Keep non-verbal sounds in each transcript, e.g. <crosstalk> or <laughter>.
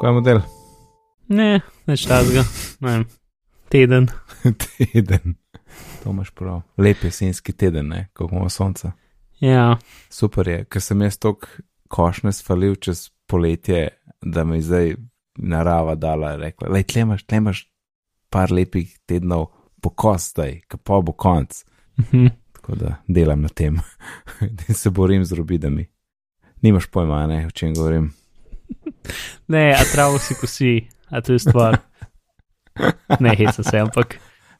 Kaj je model? Ne, več tazga, ne vem, teden. <laughs> teden. To imaš prav. Lep jesenski teden, ne, kako imamo sonce. Ja, Super je, ker sem jaz tok košne svalil čez poletje, da mi zdaj narava dala, rekla, lej, tle imaš, tle imaš par lepih tednov po kost zdaj, pa bo konc. mhm. Tako da delam na tem, da <laughs> se borim z robidami. Nimaš pojma, ne, o čem govorim. <laughs> ne, a travo si kosi, a to je stvar. <laughs> Ne, hecam se, ampak.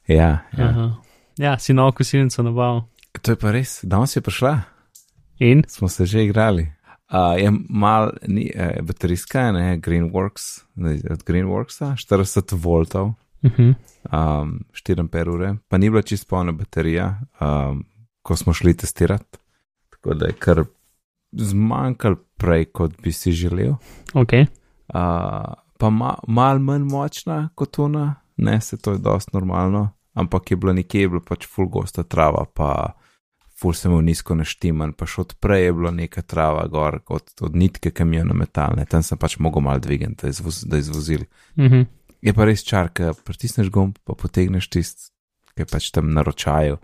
Ja, ja. Ja, ja si novo kosilnico nabavil. to je pa res, danes je prišla, In? smo se že igrali. Uh, je mal, ni, uh, baterijska, ne, Greenworks, ne, od Greenworksa, 40 voltov, Mhm. um, 4 ampere ure, pa ni bila čisto polna baterija, um, ko smo šli testirati. Tako da je kar zmanjkal prej, kot bi si želel. Ok, Uh, pa ma, mal manj močna kot ona, ne, se to je dosti normalno, ampak je bila nekje, je bila pač full gosta trava, pa full sem v nizko naštiman, pa še odprej je bila neka trava gor, od, od nitke kamiona metalne, tam sem pač mogel mal dvigati, da, izvoz, da izvozili. mhm. Je pa res čar, ker pritisneš gumb, pa potegneš tist, ki je pač tam naročajo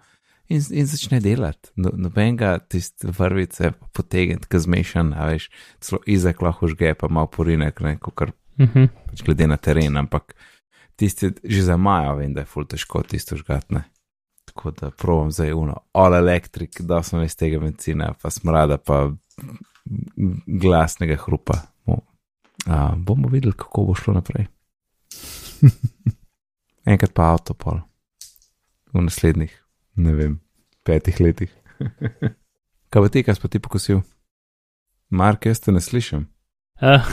in, in začne delati. No, nobenega tist vrvice potegniti, ki zmešan, a veš, celo izek lahko žge, pa malo porinek, ne, kar Mhm. pač glede na teren, ampak tisti že za majo vem, da je ful težko tisto žgatne. Tako da provam zdaj uno, all electric, da sem iz tega benzina, pa smrada, pa glasnega hrupa. A, bomo videli, kako bo šlo naprej. <laughs> Enkrat pa avtopol. V naslednjih, ne vem, petih letih. <laughs> kaj pa ti, kaj si pa ti pokosil? Mark, jaz te ne slišim. Uh,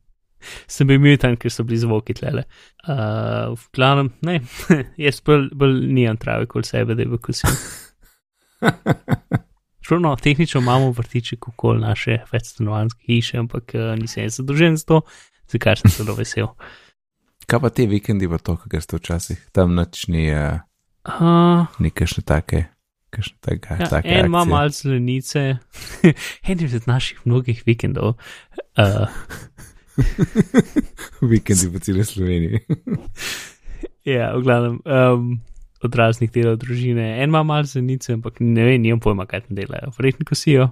<laughs> sem bil mutan, ker so bili zvoki tlele. Uh, v glavnem, ne, <laughs> jaz bolj, bolj nijem trave kot sebe, da bi kosil. Šlo, tehnično imamo vrtiček okoli naše večstanovanske hiše, ampak uh, nisem zadolžen za to, za kar sem zelo vesel. Kaj pa te vikendi, pa to, kar ste včasih tam nočni, uh, Uh, ni kakšne take, take, ja, take en ima malce zelenice, <laughs> en izmed naših mnogih vikendov. Uh, <laughs> Vikendi po celi Sloveniji. <laughs> Ja, v glavnem, um, od raznih delov družine. En ima malo zenice, ampak ne vem, nimam pojma, kaj tam delajo. Verjetno kosijo.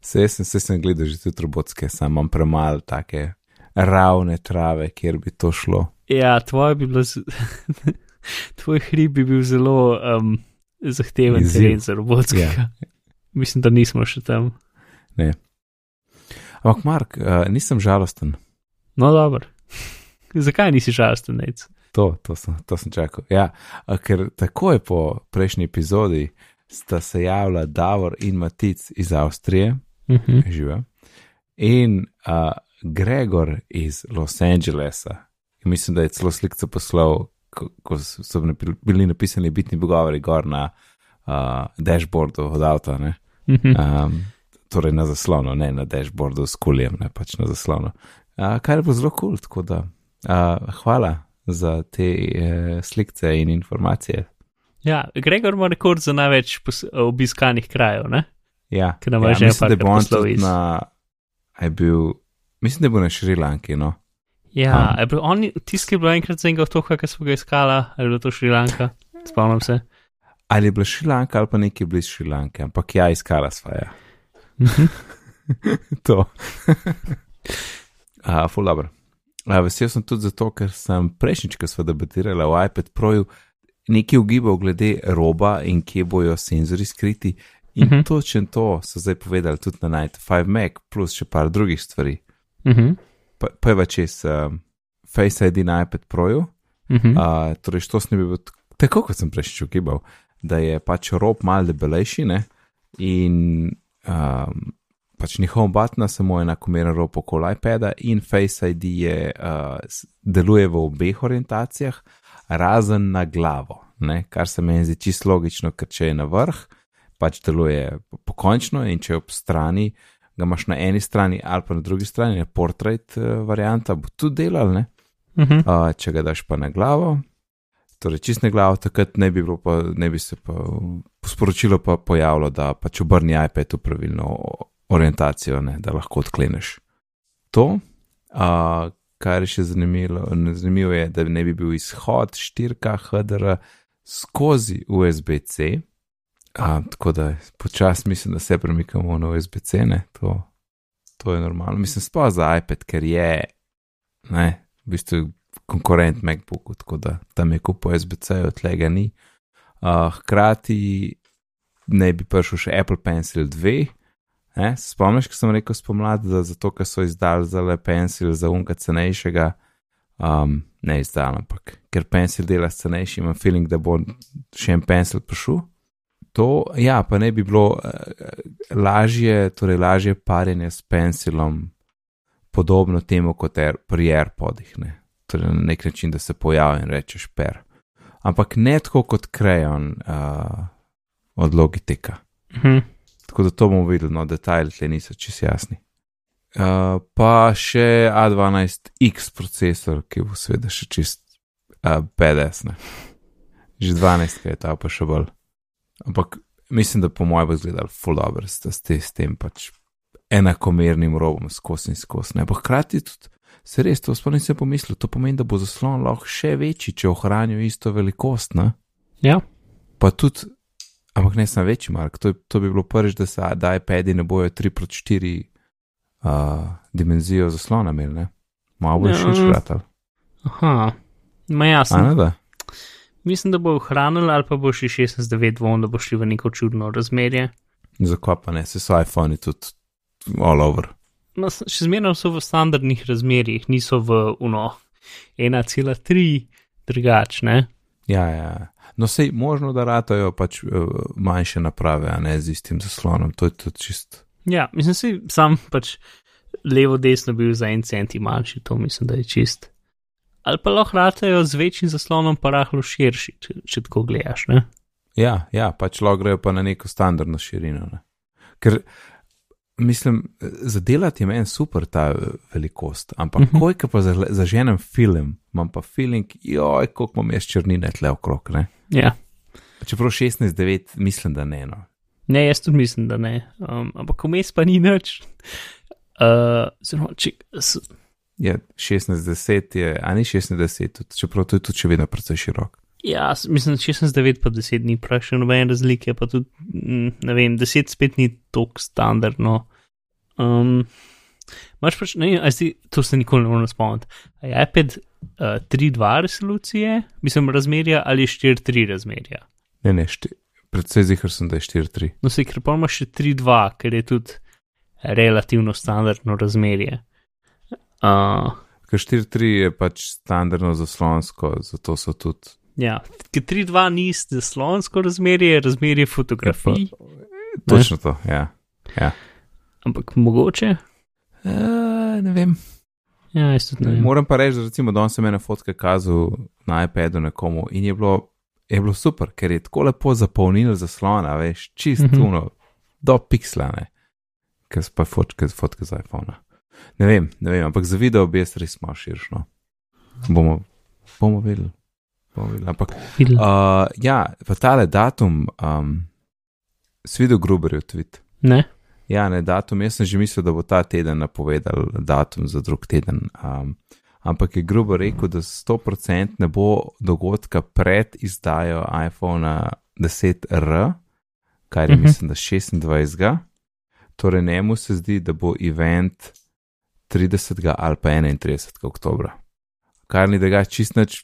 Se sem, se sem gledal že tudi robotske, sam imam premalo take ravne trave, kjer bi to šlo. Ja, tvoj bi bilo. <laughs> Tvoj hrib bi bil zelo um, zahteven Izziv. teren za robotskega. Ja. <laughs> Mislim, da nismo še tam. Ampak, Mark, uh, nisem žalosten. No, dobro. <laughs> Zakaj nisi žalosten, nec? To, to, sem, to sem čakal. Ja, ker takoj po prejšnji epizodi sta se javila Davor in Matic iz Avstrije, Uh -huh. živa, in uh, Gregor iz Los Angelesa. In mislim, da je celo slikce poslal, ko, ko so bili napisani bitni pogovori gor na uh, dashboardu od avta, ne? -huh. um, torej na zaslonu, ne na dashboardu s kuljem, ne pač na zaslonu. Uh, kar je bilo zelo kul, cool, tako da uh, hvala za te uh, slikce in informacije. Ja, Gregor ima rekord za največ obiskanih krajev, ne? Ja, ja mislim, da bo on tudi na, je bil, mislim, da bo na Šrilanki, no. Ja, Um. bil on, tisti, ki je bil enkrat za enega otoka, ki smo ga iskala, ali je bilo to Šrilanka, spomnim se. Ali je bila Šrilanka ali pa nekaj blizu Šrilanke, ampak ja, iskala sva ja. Mhm. <laughs> to. uh, ful dobro. Uh, vesel sem tudi zato, ker sem prejšnjič, ko smo debatirali o iPad Proju, nekaj ugibal glede roba in kje bojo senzori skriti. In uh Mhm. -huh. točno to so zdaj povedali tudi na Night 5 Mac, plus še par drugih stvari. Mhm. Pa, prva čez um, Face ID na iPad Proju, Mhm. uh, torej to sem bil tako, kot sem prejšnjič ugibal, da je pač rob mal debelejši ne? in um, pač home button, samo enakomeren rob okoli iPada in Face ID je, uh, deluje v obeh orientacijah, razen na glavo, ne? kar se meni zdi čisto logično, ker če je na vrh, pač deluje pokončno in če je ob strani, ga imaš na eni strani ali pa na drugi strani, ne portrait uh, varianta, bo tudi delal, ne? Mhm. Uh, če ga daš pa na glavo, torej čist na glavo, takrat ne bi, pa, ne bi se pa po sporočilu pa pojavilo, da pač obrni iPad v pravilno orientacijo, ne, da lahko odkleneš. To, uh, kar je še zanimivo, zanimivo je, da ne bi bil izhod 4K HDR skozi USB-C. A, tako da počasi mislim, da se premikamo na USB-C, ne, to, to je normalno. Mislim, sploh za iPad, ker je, ne, v bistvu konkurent MacBooku, tako da tam je kup USB-C, odlega ni. A, hkrati ne bi prišel še Apple Pencil 2. Ne, spomniš, ko sem rekel spomladi, da zato, ker so izdali za le Pencil za unka cenejšega, um, ne izdal, ampak ker Pencil dela cenejši, imam feeling, da bo še en Pencil prišel to, ja, pa ne bi bilo uh, lažje, torej lažje parjenje s pencilom, podobno temu kot er, pri AirPodih, ne? torej na nek način, da se pojavi in rečeš per. Ampak ne tako kot krajon uh, od Logiteka. Mhm. Tako da to bomo videli, no, detajli tle niso čist jasni. Uh, pa še A12X procesor, ki bo seveda še čist uh, BDS. Že 12, kaj je ta pa še bolj. Ampak mislim, da po mojem bo izgledal full dobro, da ste s tem pač enakomernim robom skozi in skozi. Ampak hkrati tudi se res, to sploh nisem pomislil, to pomeni, da bo zaslon lahko še večji, če ohranijo isto velikost. Ne? Ja. Pa tudi, ampak ne sem večji, Mark, to, to bi bilo prvič, da se da iPadi ne bojo 3x4 uh, dimenzijo zaslona imeli, ne? Malo bo Ja. še škratal. Aha, ma jasno. A ne da? Mislim, da bo ohranil ali pa bo še 16.9 dvom, da bo šli v neko čudno razmerje. Zakaj pa ne, se so iPhoni tudi all over. No, še zmeraj so v standardnih razmerjih, niso v uno 1,3 drugačne. Ja, ja. ja. No, sej možno, da ratajo pač uh, manjše naprave, a ne z istim zaslonom. To je tudi čist. Ja, mislim si, sam pač levo, desno bil za en centi manjši, to mislim, da je čist. Ali pa lahko ratajo z večjim zaslonom, pa rahlo širši, če, če tako gledaš. Ne? Ja, ja, pač lahko grejo pa na neko standardno širino. Ne? Ker mislim, zadelati je meni super ta eh, velikost, ampak uh Mhm. -huh. koj, ki pa zagle- zaženem film, imam pa feeling, joj, koliko imam jaz črnine tle okrog. Ne? Ja. Čeprav 16-9, mislim, da ne. No. Ne, jaz tudi mislim, da ne. Um, ampak vmes pa ni nič. Uh, zelo, če, Je 16-10 je, a ni 16-10, tudi, čeprav to je tudi še vedno precej širok. ja, mislim, 16-9 pa 10 ni še nobene razlike, pa tudi, mm, ne vem, 10 spet ni tako standardno. Um, Maš pač, ne, zdi, to se nikoli ne morem spomniti. Je iPad uh, 3.2 resolucije, mislim, razmerja ali 4.3 razmerja? Ne, ne, šti, predvsej zihar sem, da je 4-3. No, se ker pa imaš še 3.2, ker je tudi relativno standardno razmerje. Uh, Ker 4-3 je pač standardno zaslonsko, zato so tudi. Ja, ker 3-2 ni zaslonsko razmerje, je razmerje fotografij, Točno to, ja. ampak mogoče. E, ne vem. Ja, jaz tudi ne vem. Moram pa reči, da recimo danes sem ene fotke kazal na iPadu nekomu in je bilo, je bilo super, ker je tako lepo zapolnil zaslona, veš, čist Mhm. tuno, do pixlane, ker so pa fotke, fotke z iPhona. Ne vem, ne vem, ampak za video bi jaz res malo širšno. Bomo, bomo videli. Bomo videli. Ampak Videl. Uh, ja, pa tale datum, um, svidel Gruberjev tweet. Ne? Ja, ne datum, jaz sem že mislil, da bo ta teden napovedal datum za drug teden. Um, ampak je Gruber rekel, da 100% ne bo dogodka pred izdajo iPhona 10R, kar je Mhm. mislim, da 26. Torej, njemu se zdi, da bo event 30. ali pa 31. oktobra. Kar ni drugače čist nič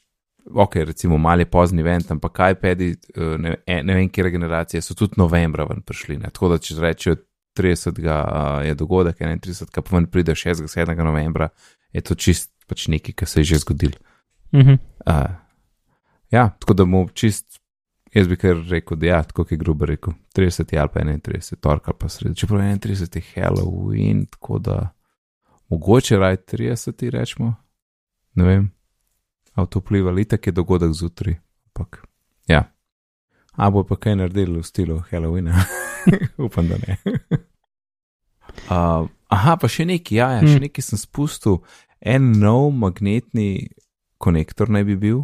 ok, recimo mali pozni event, ampak iPadi, eh, ne, e- ne vem, kje generacije so tudi novembra ven prišli. Ne? Tako da če rečejo 30. uh, je dogodek, 31. pa ven pride 6. 7. novembra, je to čist pač nekaj, kar se je že zgodil. Mhm. Uh, ja, tako da mu čist, jaz bi kar rekel, da ja, tako je grobo rekel, 30 ali pa 31, torek ali pa sredi. Čeprav 31 je Halloween, tako da mogoče raj 30, rečemo, ne vem, a to vpliva, itak je dogodek zjutraj, ampak ja. A bo pa kaj naredili v stilu Halloweena? <laughs> Upam, da ne. <laughs> uh, aha, pa še nekaj, ja, ja, še Mm. nekaj sem spustil, en nov magnetni konektor naj bi bil,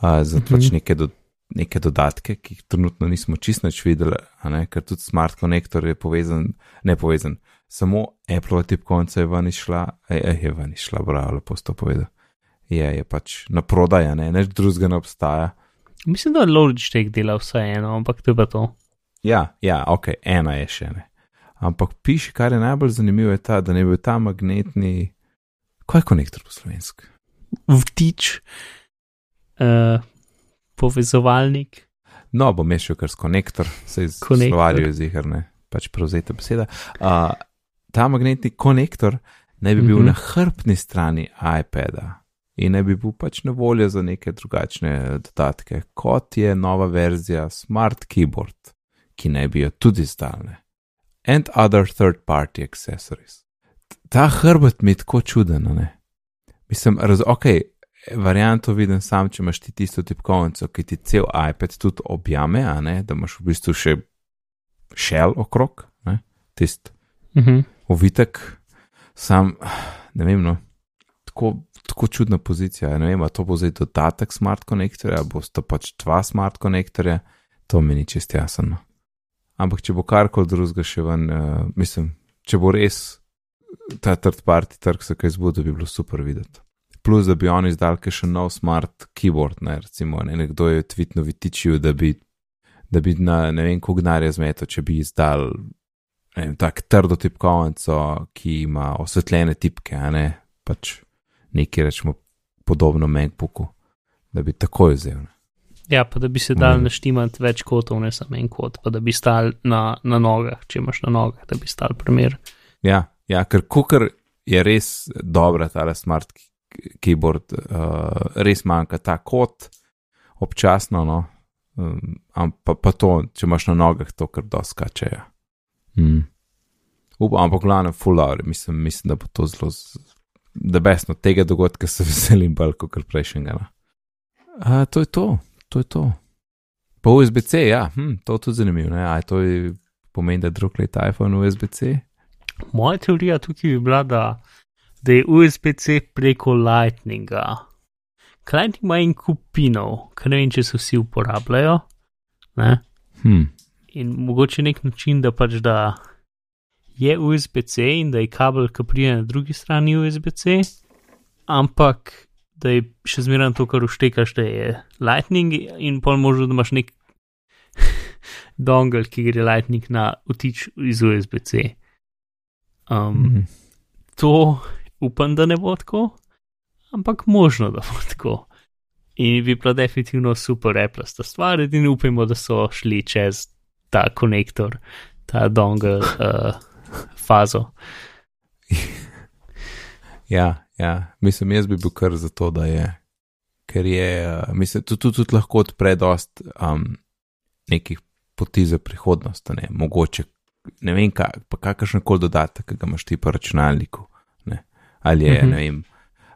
uh, za Mhm. pač neke do, neke dodatke, ki jih trenutno nismo čisto več videli, ne, ker tudi smart konektor je povezan, ne povezan, samo Apple tipkovnica je ven išla, ej, je ven išla, bravo, lepo sto povedal. Je, je pač na prodaj, ne, nič drugega ne obstaja. Mislim, da Logitech dela vseeno, ampak to je pa to. Ja, ja, ok, ena je še ne. Ampak piši, kar je najbolj zanimivo, je ta, da ne bi bil ta magnetni. Kaj je konektor po slovenski? Vtič, uh, povezovalnik. No, bom šel kar s konektor, se iz Konektor. slovarja ziharne, pač prevzeta beseda. Uh, ta magnetni konektor naj bi bil Mhm. na hrbtni strani iPada in naj bi bil pač na voljo za neke drugačne dodatke, kot je nova verzija Smart Keyboard, ki naj bi jo tudi zdalne. And other third party accessories. Ta hrbet mi je tako čuden, ne? Mislim, raz, ok, varianto vidim sam, če imaš ti tisto tipkovnico, ki ti cel iPad tudi objame, a ne, da imaš v bistvu še šel okrog, ne, tist Uh -huh. Ovitek, sam, ne vem, no, tako, tako čudna pozicija, ne vem, a to bo zdaj dodatek smart konektorja, ali bo sta pač dva smart konektorja, to mi ni čest jasno. Ampak če bo karkoli drugega še ven, uh, mislim, če bo res ta third party trg se kaj zbudil, bi bilo super videti. Plus, da bi oni izdal še nov smart keyboard, ne, recimo, ne, nekdo je tvitno vitičil, da bi, da bi na ne vem, koliko denarja zmeto, če bi izdal vem, tak trdo tipkovnico, ki ima osvetljene tipke, a ne pač nekaj rečemo podobno MacBooku, da bi takoj vzel. Ne. Ja, pa da bi se dal Mhm. naštimati več kotov, ne samo en kot, pa da bi stal na, na nogah, če imaš na nogah, da bi stal primer. Ja, ja, ker kukar je res dobra ta smart keyboard, uh, res manjka ta kot, občasno, no, um, am- pa, to, če imaš na nogah, to kar doskače. Ja. Mm. Upam, ampak glavno, full hour, mislim, mislim, da bo to zelo, z- da besno tega dogodka se <laughs> veselim bolj kot prejšnjega. A, to je to, to je to. Pa USB-C, ja, hm, to je tudi zanimivo, aj to je, pomeni, da je drug let iPhone USB-C. Moja teorija tukaj bi bila, da, da je USB-C preko Lightninga. Lightning ima en kupinov, ker ne vem, če se vsi uporabljajo. Ne? Hm. In mogoče nek način, da pač da je USB-C in da je kabel, ki pride na drugi strani USB-C, ampak da je še zmeraj to, kar uštekaš, da je Lightning in pol možno, da imaš nek <laughs> dongle, ki gre Lightning na vtič iz USB-C. Um, Mhm. to upam, da ne bo tako, ampak možno, da bo tako. In bi bila definitivno super Apple sta stvar, in upajmo, da so šli čez ta konektor, ta dongle uh, <laughs> fazo. <laughs> Ja, ja, mislim, jaz bi bil kar za to, da je, ker je, uh, mislim, tudi, tudi, tudi lahko odpre dost um, nekih poti za prihodnost, ne, mogoče, ne vem, kaj, pa kakršen koli dodatek, ki ga imaš ti po računalniku, ne, ali je, Mhm. ne vem,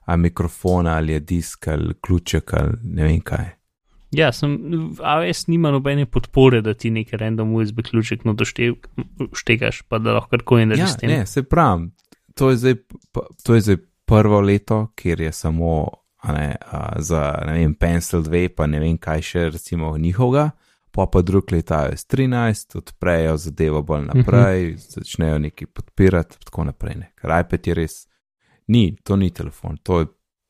a mikrofon, ali je disk, ali ključek, ali ne vem kaj. Ja, sem, AWS nima nobene podpore, da ti neki random USB ključek no doštegaš, pa da lahko karkoli Ja, narediš s tem. ne, se pravim, to je zdaj, to je zdaj prvo leto, kjer je samo ne, a, za ne vem, Pencil 2, pa ne vem kaj še recimo njihovega, pa pa drug let iOS 13, odprejo zadevo bolj naprej, uh -huh. začnejo nekaj podpirati, tako naprej. Ne. Ker iPad je res, ni, to ni telefon, to je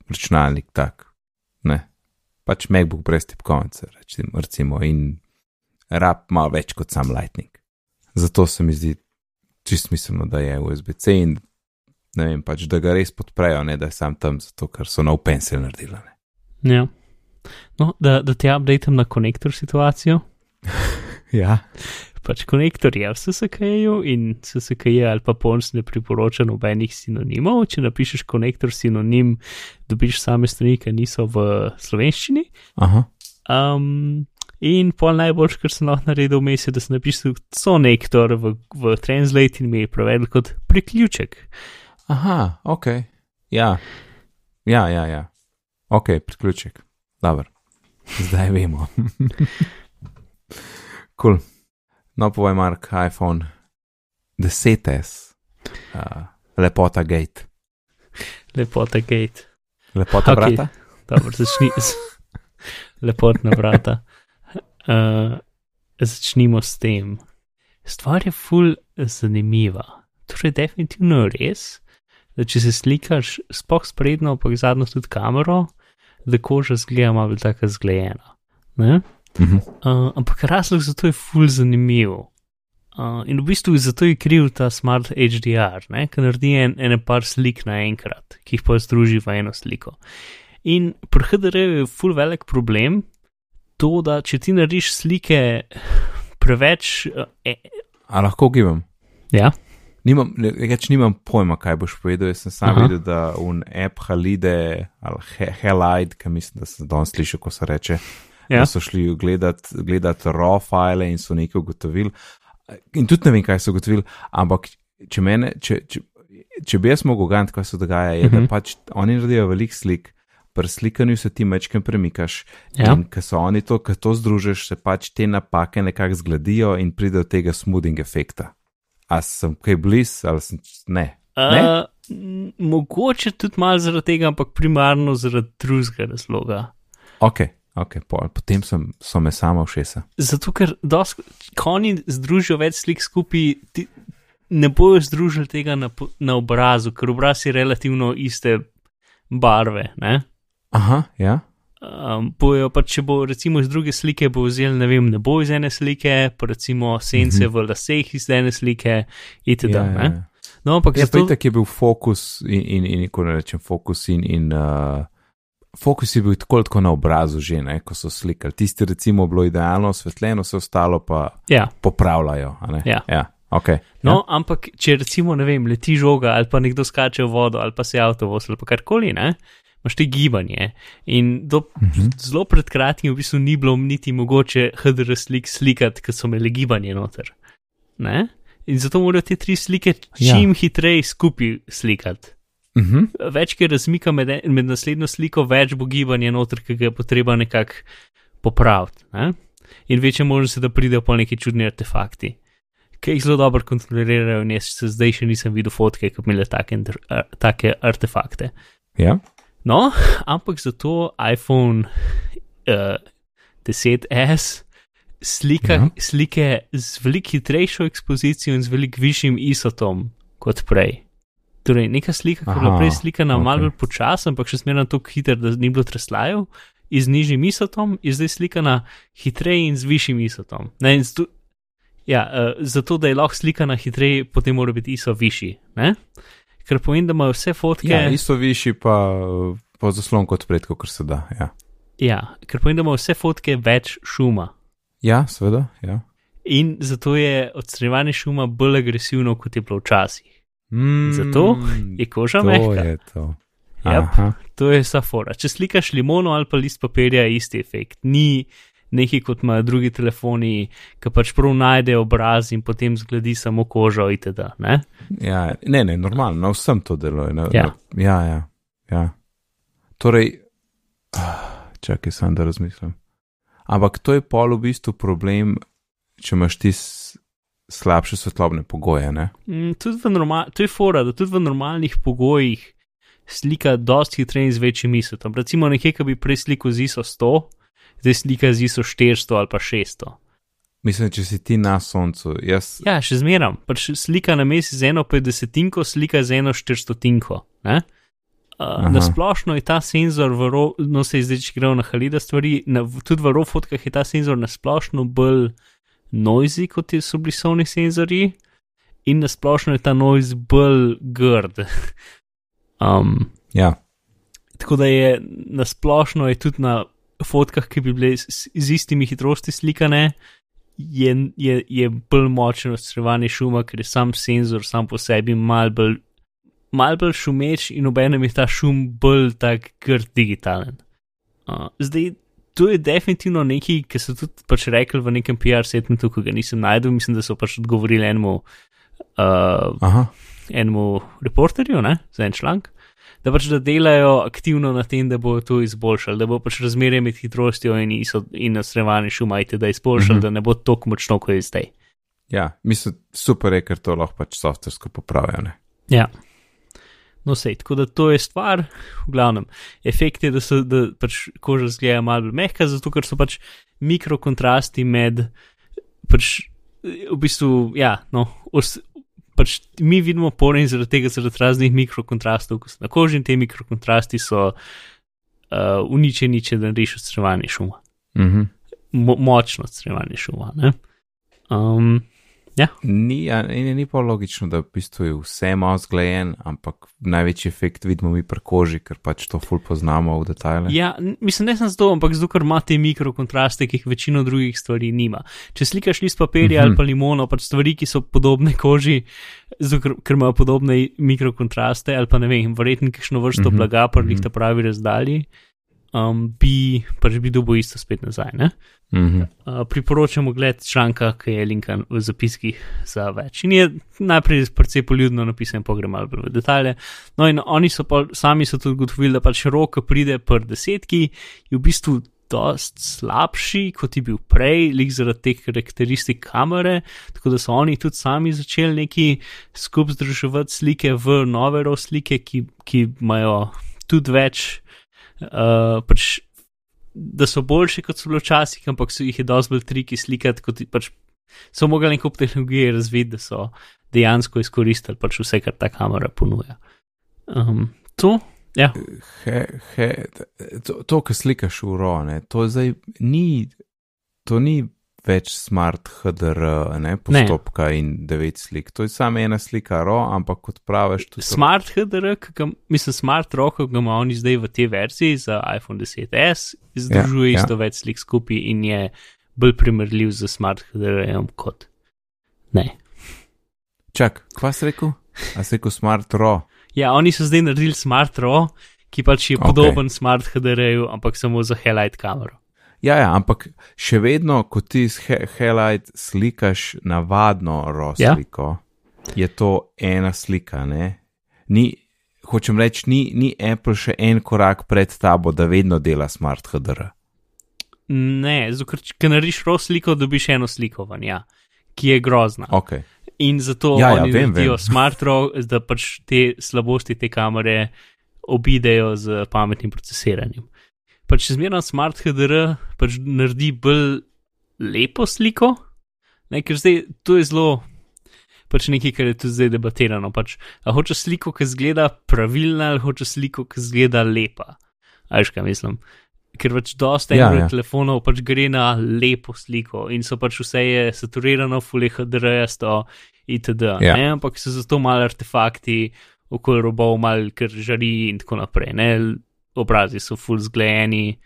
računalnik tak, ne. Pač MacBook brez tipkovnice, recimo, recimo, in rab malo več kot sam Lightning. Zato se mi zdi čist smiselno, da je USB-C in ne vem, pač da ga res podprejo, ne da je sam tam, zato ker so nov pencil naredili. Ja. No, da, da te updatem na konektor situacijo. <laughs> Ja, Pač konektor je v SSK-ju in SSK ali pa PONS ne priporoča nobenih sinonimov. Če napišeš konektor sinonim, dobiš same strani, ki niso v slovenščini. aha, Um, in pol najboljš, kar sem lahko naredil, vmes je, da sem napisal konektor v, v Translate in mi je prevedel kot priključek. aha, ok. Ja, ja, ja, ja. ok, priključek. Dobro, zdaj vemo. <laughs> cool. No, povej, Mark, iPhone 10s, uh, lepota gate, Lepota gate. lepota Ok. okay. brata. Dobro, začni z lepotna vrata. uh, <laughs> začnimo s tem. Stvar je ful zanimiva. Torej, definitivno je res, da če se slikaš spoh sprednjo, pa zadnjo tudi kamero, da koža zgleda malo tako zglejena. Uh, ampak razlog za to je ful zanimiv. Uh, in v bistvu zato je kriv ta smart HDR, ki naredi en, ene par slik naenkrat, ki jih pa združi v eno sliko. In pri HDR je ful velik problem to, da če ti narediš slike preveč. Uh, e, A lahko gibam? Ja. Nimam, reč, nimam pojma, kaj boš povedal. Jaz sem sam Aha. videl, da un app Halide ali Helide, ki mislim, da sem danes slišal, ko se reče, ja. so šli gledat, gledat raw file in so nekaj ugotovili. In tudi ne vem, kaj so ugotovili, ampak če, mene, če, če, če bi jaz mogel gant, kaj se dogaja, je, uh -huh. da mhm. pač oni naredijo velik slik, pri slikanju se ti mečkem premikaš. Ja. In ko so oni to, ko to združiš, se pač te napake nekako zgledijo in pride do tega smoothing efekta. A sem kaj blizu ali sem ne? ne? Uh, mogoče tudi malo zaradi tega, ampak primarno zaradi drugega razloga. Ok, Okay, potem sem, so me samo všesa. Zato, ker konji združijo več slik skupaj, ti, ne bojo združili tega na, na obrazu, ker obraz je relativno iste barve. Ne? Aha, ja. Um, bojo pa, če bo recimo iz druge slike, bo vzel ne vem, ne bo iz ene slike, pa recimo sence mhm. -huh. v laseh iz ene slike, itd. Ja, ja, ja. No, ampak ja, zato... je bil fokus in, in, in, in ko rečem fokus in. in uh fokus je bil tako, tako na obrazu, že ne, ko so slikali. Tisti, recimo, bilo idealno osvetljeno, vse ostalo pa ja. popravljajo. Ja. Ja. Okay. No, ja. ampak če recimo, ne vem, leti žoga ali pa nekdo skače v vodo ali pa se avto vozi ali pa karkoli, ne. Imáš te gibanje. In do, uh mhm. -huh. zelo pred kratkim v bistvu ni bilo niti mogoče HDR slik slikati, ker so imeli gibanje noter. Ne? In zato morajo te tri slike čim ja. hitreje skupaj slikati. Uh mhm. -huh. Več, ki razmika med, med naslednjo sliko, več bo gibanja noter, ki ga je potreba nekako popraviti. Ne? In večje možnosti, da pridejo po neki čudni artefakti, ki jih zelo dobro kontrolirajo. In jaz se zdaj še nisem videl fotke, ki bi imele take, take artefakte. Ja. No, <laughs> ampak zato iPhone uh, 10S slika, ja. slike z veliko hitrejšo ekspozicijo in z veliko višjim isotom kot prej. Torej, neka slika, ki je bila prej slikana okay. malo bolj počasna, ampak še smerna tako hiter, da ni bilo treslajev, iz nižjim isotom, je zdaj slikana hitreje in z višjim isotom. Ne, in stu, ja, uh, zato, da je lahko slikana hitreje, potem mora biti iso višji. Ne? Ker povem, da imajo vse fotke. Ja, iso višji pa po zaslon kot pred, kot se da. Ja. ja, ker povem, da imajo vse fotke več šuma. Ja, seveda. Ja. In zato je odstranjevanje šuma bolj agresivno, kot je bilo včasih. Mm, Zato je koža mehka. Je to. Yep, to je safora. Če slikaš limono ali pa list papirja, je isti efekt. Ni nekaj kot imajo drugi telefoni, ki pač prav najde obraz in potem zgledi samo kožo itd. Ne? Ja, ne, ne, normalno, na vsem to deluje. Na, ja. Na, ja, ja, ja. Torej, <sighs> čakaj, sem da razmislim. Ampak to je pol v bistvu problem, če imaš ti slabše svetlobne pogoje. Mm, to je fora, da tudi v normalnih pogojih slika dosti hitreje z večjim misletom. Recimo nekaj, ki bi prej slikal z ISO 100, zdaj slika z ISO 400 ali pa 600. Mislim, če si ti na soncu. Jaz... Ja, še zmeram. Pač slika na mesec z eno 50, slika z eno 400. Uh, na splošno je ta senzor, ro, no se je zdaj, če gremo na halida stvari, na, tudi v rofotkah je ta senzor na splošno bolj noisy, kot so bili sovni senzori, in na splošno je ta noise bolj grd. <laughs> um, ja. Tako da je na splošno je tudi na fotkah, ki bi bile z, z istimi hitrosti slikane, je, je, je bolj močno odstrevanje šuma, ker je sam senzor sam po sebi mal bolj. Mal bolj šumeč in obenem je ta šum bolj tak grd digitalen. Uh, zdaj, to je definitivno nekaj, ki so tudi pač rekli v nekem PR setmetu, ki ga nisem najdel, mislim, da so pač odgovorili enemu, uh, enemu reporterju ne, za en članek. Da pač da delajo aktivno na tem, da bo to izboljšali, da bo pač razmerje med hitrostjo in, in nasrevanjem šuma, da je izboljšali, mm -hmm. da ne bo tako močno, kot je zdaj. Ja, mislim, super je, ker to lahko pač softversko popravijo. Ja. No, sej, tako da to je stvar, v glavnem. Efekt je, da, so, da pač koža zgleda malo bolj mehka, zato ker so pač mikrokontrasti med, pač v bistvu, ja, no, os, pač mi vidimo poren zaradi tega, zaradi raznih mikrokontrastov, ko so na koži in te mikrokontrasti so uh, uničeni, če da narediš odstrevanje šuma. Mhm. Mo močno odstrevanje šuma. Ne? Um, ja, Ni, in ni pa logično, da v bistvu je vse malo zglejen, ampak največji efekt vidimo mi pri koži, ker pač to ful poznamo v detajle. ja, mislim, ne samo zato, ampak zato, ker ima te mikrokontraste, ki jih večino drugih stvari nima. Če slikaš list papirja Mhm. ali pa limono, pač stvari, ki so podobne koži, zato, ker, imajo podobne mikrokontraste, ali pa ne vem, verjetno kakšno vrsto Mhm, blaga, pa jih mhm. ta pravi razdalji, um, bi pač bi dobil isto spet nazaj. Ne? Mhm. Uh, priporočam ogled članka, ki je linkan v zapiskih za več. In je najprej precej poljudno napisan, pa gremo malo v detalje. No, in oni so pa sami so tudi ugotovili, da pač rok, ki pride pr desetki, je v bistvu dost slabši, kot je bil prej, lik zaradi teh karakteristik kamere, tako da so oni tudi sami začeli neki skup združevati slike v nove raw slike, ki, ki imajo tudi več, uh, pač da so boljše, kot so bile včasih, ampak so jih je dosti bolj triki slikati, kot pač so mogli neko tehnologijo razviti, da so dejansko izkoristili pač vse, kar ta kamera ponuja. Um, to, ja, He, he, to, to kar slikaš v ro, ne, to zdaj ni, to ni več smart HDR, ne, postopka ne. in devet slik. To je samo ena slika ro, ampak kot praviš, to so Smart HDR, ga, mislim, Smart Rock, ki ga ima oni zdaj v tej verziji za iPhone 10s, združuje Ja, ja. isto več slik skupaj in je bolj primerljiv z Smart HDR-jem kot ne. Čak, kva si rekel? A si rekel smart ro? Ja, oni so zdaj naredili Smart RAW, ki pač je Ok. podoben Smart HDR-ju, ampak samo za Highlight kamero. Ja, ja, ampak še vedno, ko ti s he, Highlight slikaš navadno ro Ja. je to ena slika, ne? Ni, hočem reči, ni, ni Apple še en korak pred tabo, da vedno dela smart HDR. Ne, ker če narediš RAW sliko, dobiš eno sliko ven, ja, ki je grozna. Ok. In zato Ja, ja, oni vem, naredijo vem. <laughs> Smart RAW, da pač te slabosti te kamere obidejo z pametnim procesiranjem. Pač zmerno Smart HDR pač naredi bolj lepo sliko, ne, ker zdaj to je zelo. Pač nekaj, kar je tudi zdaj debatirano. Pač, a hoče sliko, ki zgleda pravilna, ali hoče sliko, ki zgleda lepa. A veš, kaj mislim? Ker pač dosta Ja, Android ja. telefonov pač gre na lepo sliko in so pač vse je saturirano, full HDR-jasto itd. Ja. Ne? Ampak so zato mali artefakti okoli robov, mal ker žari in tako naprej. Ne? Obrazi so full zglejeni.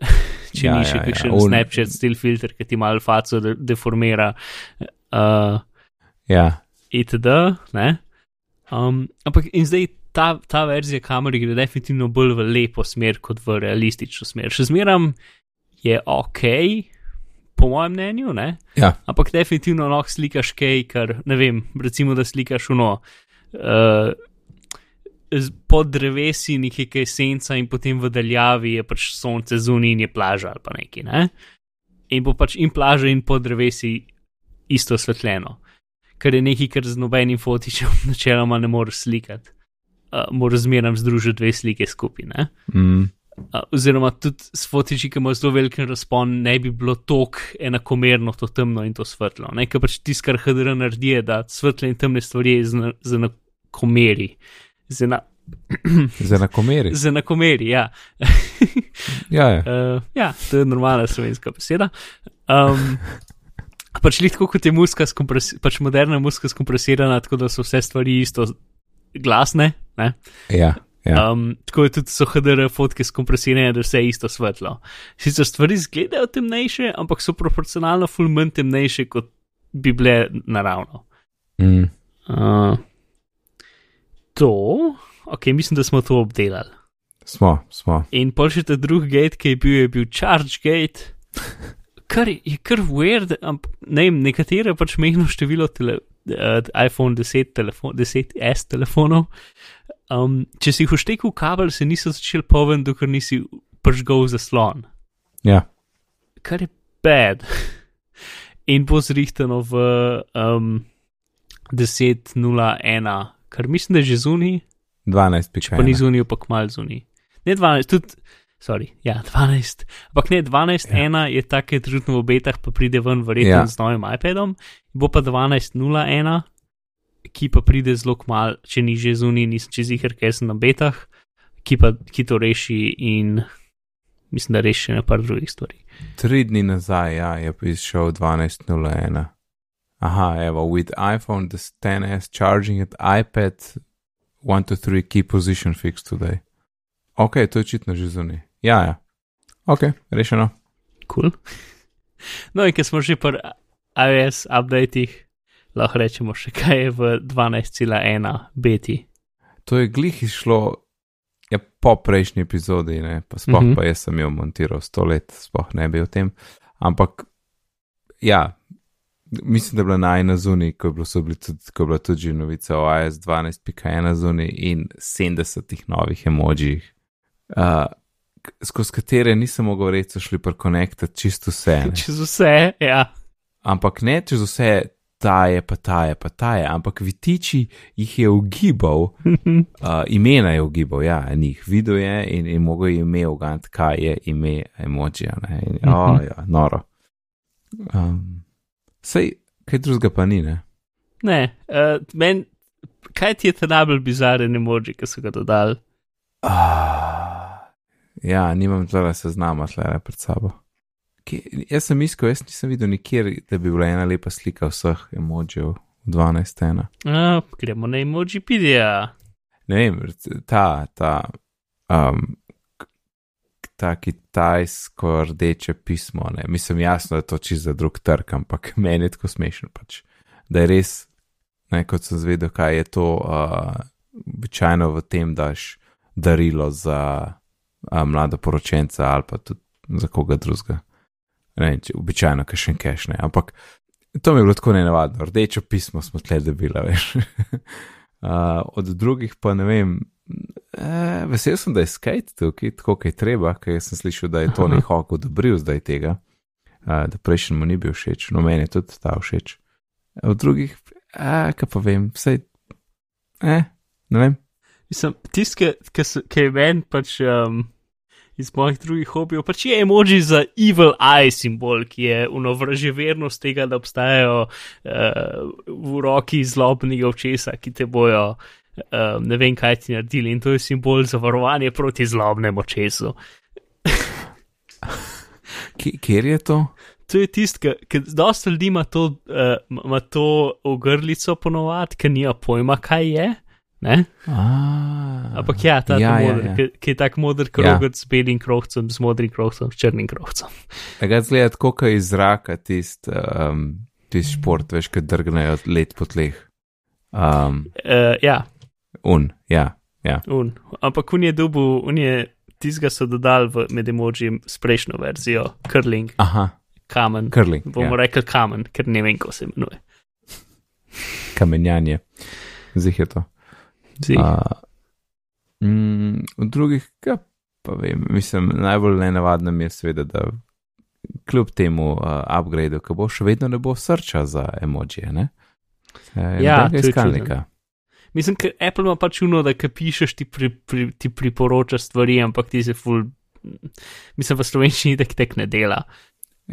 <laughs> Če Ja, ni še ja, ja. kakšen On- Snapchat stil filter, ki ti malo faco de deformira. Uh, Ja, itd. Ne? Um, ampak in zdaj ta, ta verzija kamere gre definitivno bolj v lepo smer kot v realistično smer. Še zmeram je ok, po mojem mnenju, ne? ja. ampak definitivno lahko slikaš kaj, kar ne vem, recimo da slikaš uno. Uh, z- pod drevesi nekaj kaj senca in potem v daljavi je pač sonce zunaj in je plaža ali pa nekaj. Ne? In bo pač in plaža in pod drevesi isto osvetljeno, kar je nekaj, kar z nobenim fotičem <laughs> načeloma ne moreš slikati. Uh, Moraš zmeraj združiti dve slike skupaj. Mm. Uh, oziroma tudi s fotiči, ki imajo zelo velik razpon, ne bi bilo tako enakomerno to temno in to svetlo. Ne, ker pač tisto, kar HDR naredi, je, da svetle in temne stvari z enakomeri. Z, ena, Za enakomeri. z enakomeri, ja. Ja, ja. Uh, <laughs> ja, to je normalna slovenska beseda. Um, pač lahko kot je muska, pač moderna muska skompresirana, tako da so vse stvari isto glasne. Ne? ja, ja. Um, tako je tudi so HDR fotke skompresirane, da je vse isto svetlo. Sicer stvari izgledajo temnejše, ampak so proporcionalno ful manj temnejše, kot bi bile naravno. Mm. Uh, to, ok, mislim, da smo to obdelali. Smo, smo. In pol še ta drugi gate, ki je bil, je bil charge gate, kar je kar weird, ampak ne vem, nekatere pač mehno število tele, uh, iPhone 10, telefon, 10S telefonov. Um, če si jih uštekel kabel, se niso začeli poven, dokler nisi pržgal zaslon, Ja, kar je bad. In bo zrihtano v um, 10.01, kar mislim, da je že zunaj. 12, pa ni zunij, pa kmal zunij. Ne 12, tudi, sorry, ja, 12. Ampak ne 12, Ja. 1 je tak, ki je trenutno v betah, pa pride ven verjetno Ja. z novim iPadom, bo pa 12.01, ki pa pride zelo kmal, če ni že zunij, nisem čez jih, ker sem na betah, ki pa ki to reši in mislim, da reši še na par drugih stvari. Tri dni nazaj, ja, je prišel 12.01. Aha, evo, with iPhone, the 10s charging at iPad 1 to 3 key position fix today. Ok, to je očitno že zunaj. Ja, ja. Ok, rešeno. Cool. <laughs> No, in ker smo že pri iOS updatih, lahko rečemo še kaj je v 12.1 beti. To je glih išlo ja, po prejšnji epizodi, ne? pa sploh mm -hmm. pa jaz sem jo montiral sto let, sploh ne bi o tem. Ampak, ja, mislim, da je bila najna zunaj, ko je bilo, bili tudi, ko je bila tudi že novica o iOS 12.1 zunaj in 70 novih emojih, uh, skozi katere nisem mogel reči, so šli prekonektati čisto vse. <laughs> Čez vse, ja. Ampak ne čez vse, ta je, pa ta je, pa ta je, ampak vitiči jih je ugibal, <laughs> uh, imena je ugibal, ja, in jih videl je in, in mogel je ime ugant, kaj je ime emojija. Ne? In, oh, ja, noro. Um, sej, kaj drugega pa ni, ne? Ne, uh, men, kaj ti je ta najbolj bizaren emoji, ki so ga dodali? Ah, ja, nimam zdaj seznama tle pred sabo. Kje, jaz sem iskal, jaz nisem videl nikjer, da bi bila ena lepa slika vseh emojijev v 12.1. Uh, gremo na emoji pidija. ne vem, ta, ta, um, ta kitajsko rdeče pismo, ne, mislim, jasno, da je to čisto za drug trg, ampak <laughs> meni je tako smešen, pač, da je res, ne, kot sem zvedel, kaj je to, uh, običajno v tem daš darilo za uh, mlado poročenca ali pa tudi za koga drugega. Ne vem, če običajno kašen keš, ne, ampak to mi je bilo tako nenavadno, rdečo pismo smo tle dobila, veš. Uh, <laughs> od drugih pa ne vem, eh, vesel sem, da je skate tukaj, tako kaj treba, ker sem slišal, da je to Aha. nekako odobril zdaj tega, uh, da prejšnjemu ni bil všeč, no meni je tudi ta všeč. Od drugih, eh, kaj pa vem, vse, eh, ne vem. Mislim, tisti, ki je meni pač um, iz mojih drugih hobijev, pač je emoji za evil eye simbol, ki je unovraževernost tega, da obstajajo uh, v roki zlobnega očesa, ki te bojo. Um, ne vem, kaj ti naredili, in to je simbol za varovanje proti zlobnemu očesu. <laughs> Kje- Kjer je to? To je tisto, ki dosta ljudi ima to, uh, ima to ogrlico ponovadi, ker nima pojma, kaj je. Ne? Ampak ja, ta ja, ja, ja, moder, ja. Ki, ki je tak moder krogot ja. s belim krovcem, z modrim krovcem, s črnim krovcem. Tega zgleda tako, kot iz zraka tisti um, tist šport, veš, ki drgnejo let po tleh. Um, Uh, ja, un, ja, ja. un. Ampak un je dubu, un je tizga so dodali v med emoji s prejšnjo verzijo, curling, Aha, kamen. curling. Bomo ja. rekli kamen, ker ne vem, kako se imenuje. kamenjanje. Zih je to. Zdi. Uh, mm, v drugih, ja, pa vem, mislim, najbolj nenavadno mi je seveda, da kljub temu uh, upgradeu, ki bo še vedno ne bo srča za emojije, ne? E, Ja, to je iskalnika. Mislim, ker Apple ima pač uno, da ki pišeš, ti, pri, pri, ti priporoča stvari, ampak ti se ful. Mislim, v slovenščini tek tek ne dela.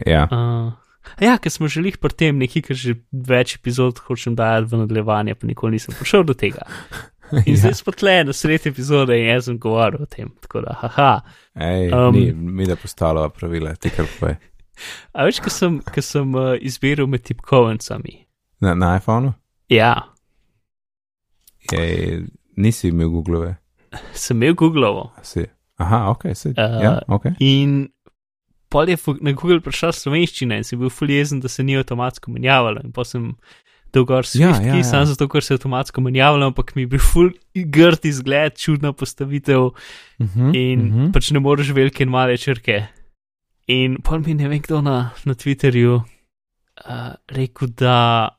Ja, Uh, ja, ker smo želeli pri tem nekaj, kar že več epizod hočem dajati v nadaljevanje, pa nikoli nisem prišel do tega. <laughs> In ja. zdaj smo tle na sredi epizode in jaz sem govoril o tem. Tako da, haha. Ej, Um, ni, mi da postavljava pravila, ti kar povej. <laughs> A več, ko sem, ko sem uh, izbiral med tipkovnicami. Na, na iPhonu? Ja, Je, nisi imel Google, sem imel Googlovo si. Aha, ok, si. Uh, ja, ok. in pol je na Google prišla slovenščina in sem bil fuljezen, da se ni avtomatsko menjavalo. In pa sem dal gor Ja, ja, ki ja. sem zato, ker se je avtomatsko menjavalo, ampak mi je bil ful grd izgled, čudna postavitev. Uh -huh, in uh -huh. pač ne moreš velike in male črke. In pa mi ne vem, kdo na, na Twitterju uh, rekel, da,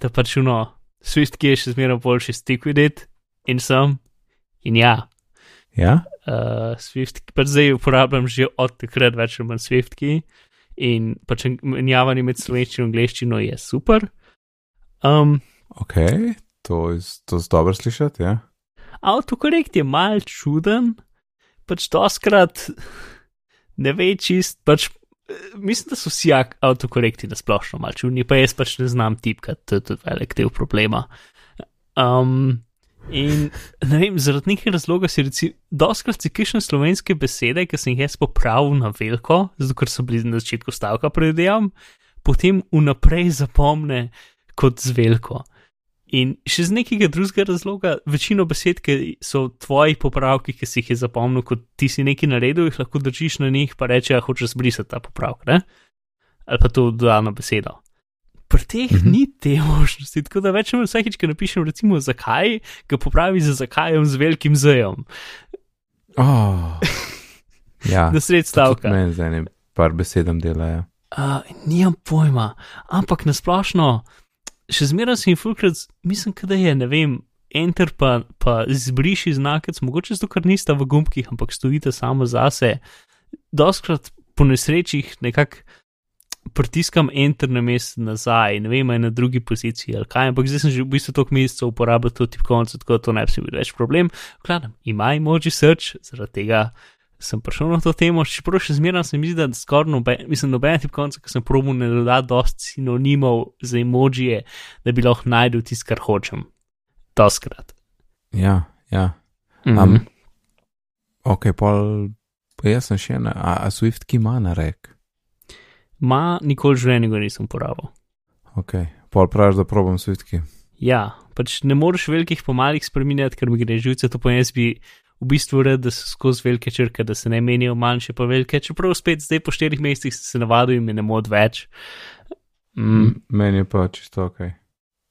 da pač uno, Swift, ki je še zmeraj boljši, stick with it in sem. In ja, ja, uh, Swift, pač zdaj uporabljam že od takrat več ali manj Swift, ki in pač menjavanje med slovenščino in angliščino je super. Um, ok, to je to je dobro slišati, ja. Avtokorekt je mal čuden, pač doskrat ne ve čist, pač mislim, da so vsi avtokorekti na splošno mal čudni, pa jaz pač ne znam tipkati, to je tudi velik del problema. Um, in ne vem, zaradi nekega razloga si reci, doskrat si kišne slovenske besede, ki sem jih jaz popravil na veliko, zato ker so bili na začetku stavka predvidevam, potem vnaprej zapomne kot z veliko. In še z nekega drugega razloga, večino besed, ki so tvoji popravki, ki si jih je zapomnil, kot ti si nekaj naredil, jih lahko držiš na njih, pa reče, da hočeš zbrisati ta popravek, ne? ali pa to dodano besedo. Pri teh Mhm. ni te <laughs> možnosti, tako da več ali manj vsakeč, ko napišem, recimo, zakaj, ga popravi za zakajem z velikim zejem, Oh. Ja, <laughs> na sred stavka. meni z enim par besedam delajo. Uh, nimam pojma, ampak nasplošno, še zmeraj sem fulkrat, mislim, da je, ne vem, enter pa, pa zbriši znakec, mogoče zato, ker nista v gumbkih, ampak stojite samo zase. Doskrat po nesrečih nekako pritiskam enter na mest nazaj, ne vem, je na drugi poziciji ali kaj, ampak zdaj sem že v bistvu toliko mesecev uporabljal to tipkovnico, tako da to ne bi bil več problem. Vkladam, ima emoji search, zaradi tega sem prišel na to temo, čeprav še zmeraj se mi zdi, da skoraj noben, mislim, noben tipkovnica, ki sem probil, ne doda dosti sinonimov za emojije, da bi lahko najdel tisto, kar hočem. Doskrat. Ja, ja. Mhm. Am, ok, pol, jaz sem še ena, a, a Swift ki ima na rek. Ma, nikoli v življenju ga nisem uporabil. Ok, pol praviš, da probam Swift ki. Ja, pač ne moreš velikih po malih spremenjati, ker mi gre živce, to pa jaz bi v bistvu rad, da so skozi velike črke, da se ne menijo manjše pa velike, čeprav spet zdaj po štirih mesecih se navadil in ne mod več. Mm, Meni je pa čisto ok.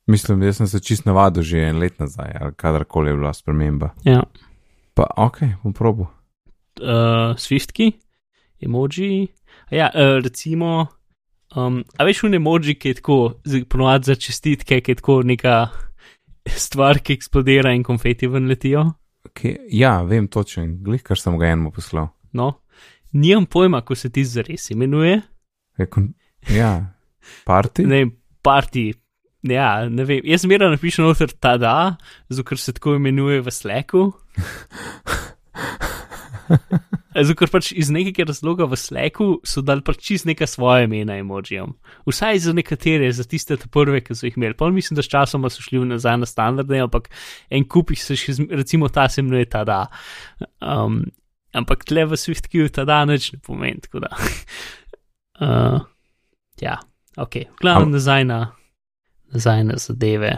Mislim, da sem se čist navadil že en let nazaj, ali kadarkoli je bila sprememba. ja. Pa ok, bom probo. uh, Swiftki, emoji. A Ja, uh, recimo, um, a veš, v emoji, ki je tako, ponovadi za čestitke, ki je tako neka stvar, ki eksplodira in konfeti ven letijo. Okay, ja, vem točen, glih, kar sem ga enemu poslal. No, nimam pojma, kako se ti zares imenuje. Je kon, ja, party? Ne parti. Ja, ne vem, jaz zmeraj napišem noter ta da, zato ker se tako imenuje v Slacku. <laughs> Zato, ker pač iz nekega razloga v Slacku so dali pač čist neka svoje imena emojijam. Vsaj za nekatere, za tiste prve, ki so jih imeli. Pa mislim, da s časoma so šli nazaj na standardne, ampak en kup jih se še, recimo ta se imenuje ta da. Um, ampak tle v SwiftQ ta da nič ne pomeni, tako da. <laughs> Uh, ja, ok, glavno nazaj na, nazaj na zadeve.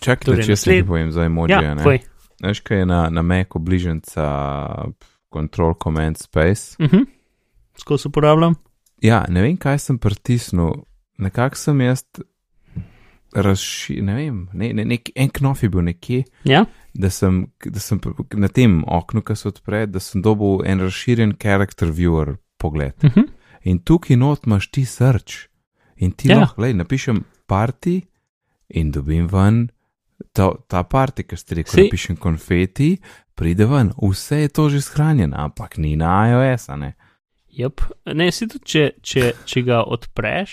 Čakaj, torej če jaz nasled- nekaj povem za emoji. Ja, ne? Veš, kaj je na, na Macu bližnjica Control Command Space? Uh -huh. Skozi uporabljam. Ja, ne vem, kaj sem pritisnil, nekako sem jaz razširil, ne vem, ne, ne, nek, en knof je bil nekje, Ja, da sem, da sem na tem oknu, ki se odpre, da sem dobil en razširjen character viewer pogled. uh -huh. In tukaj not imaš ti srč. In ti Ja. lahko, gledaj, napišem parti in dobim ven ta, ta parti, ki ste rekli, Sej- napišem konfeti, pride ven, vse je to že shranjeno, ampak ni na iOS, a ne. Yep. Ne, si tudi, če, če, če ga odpreš,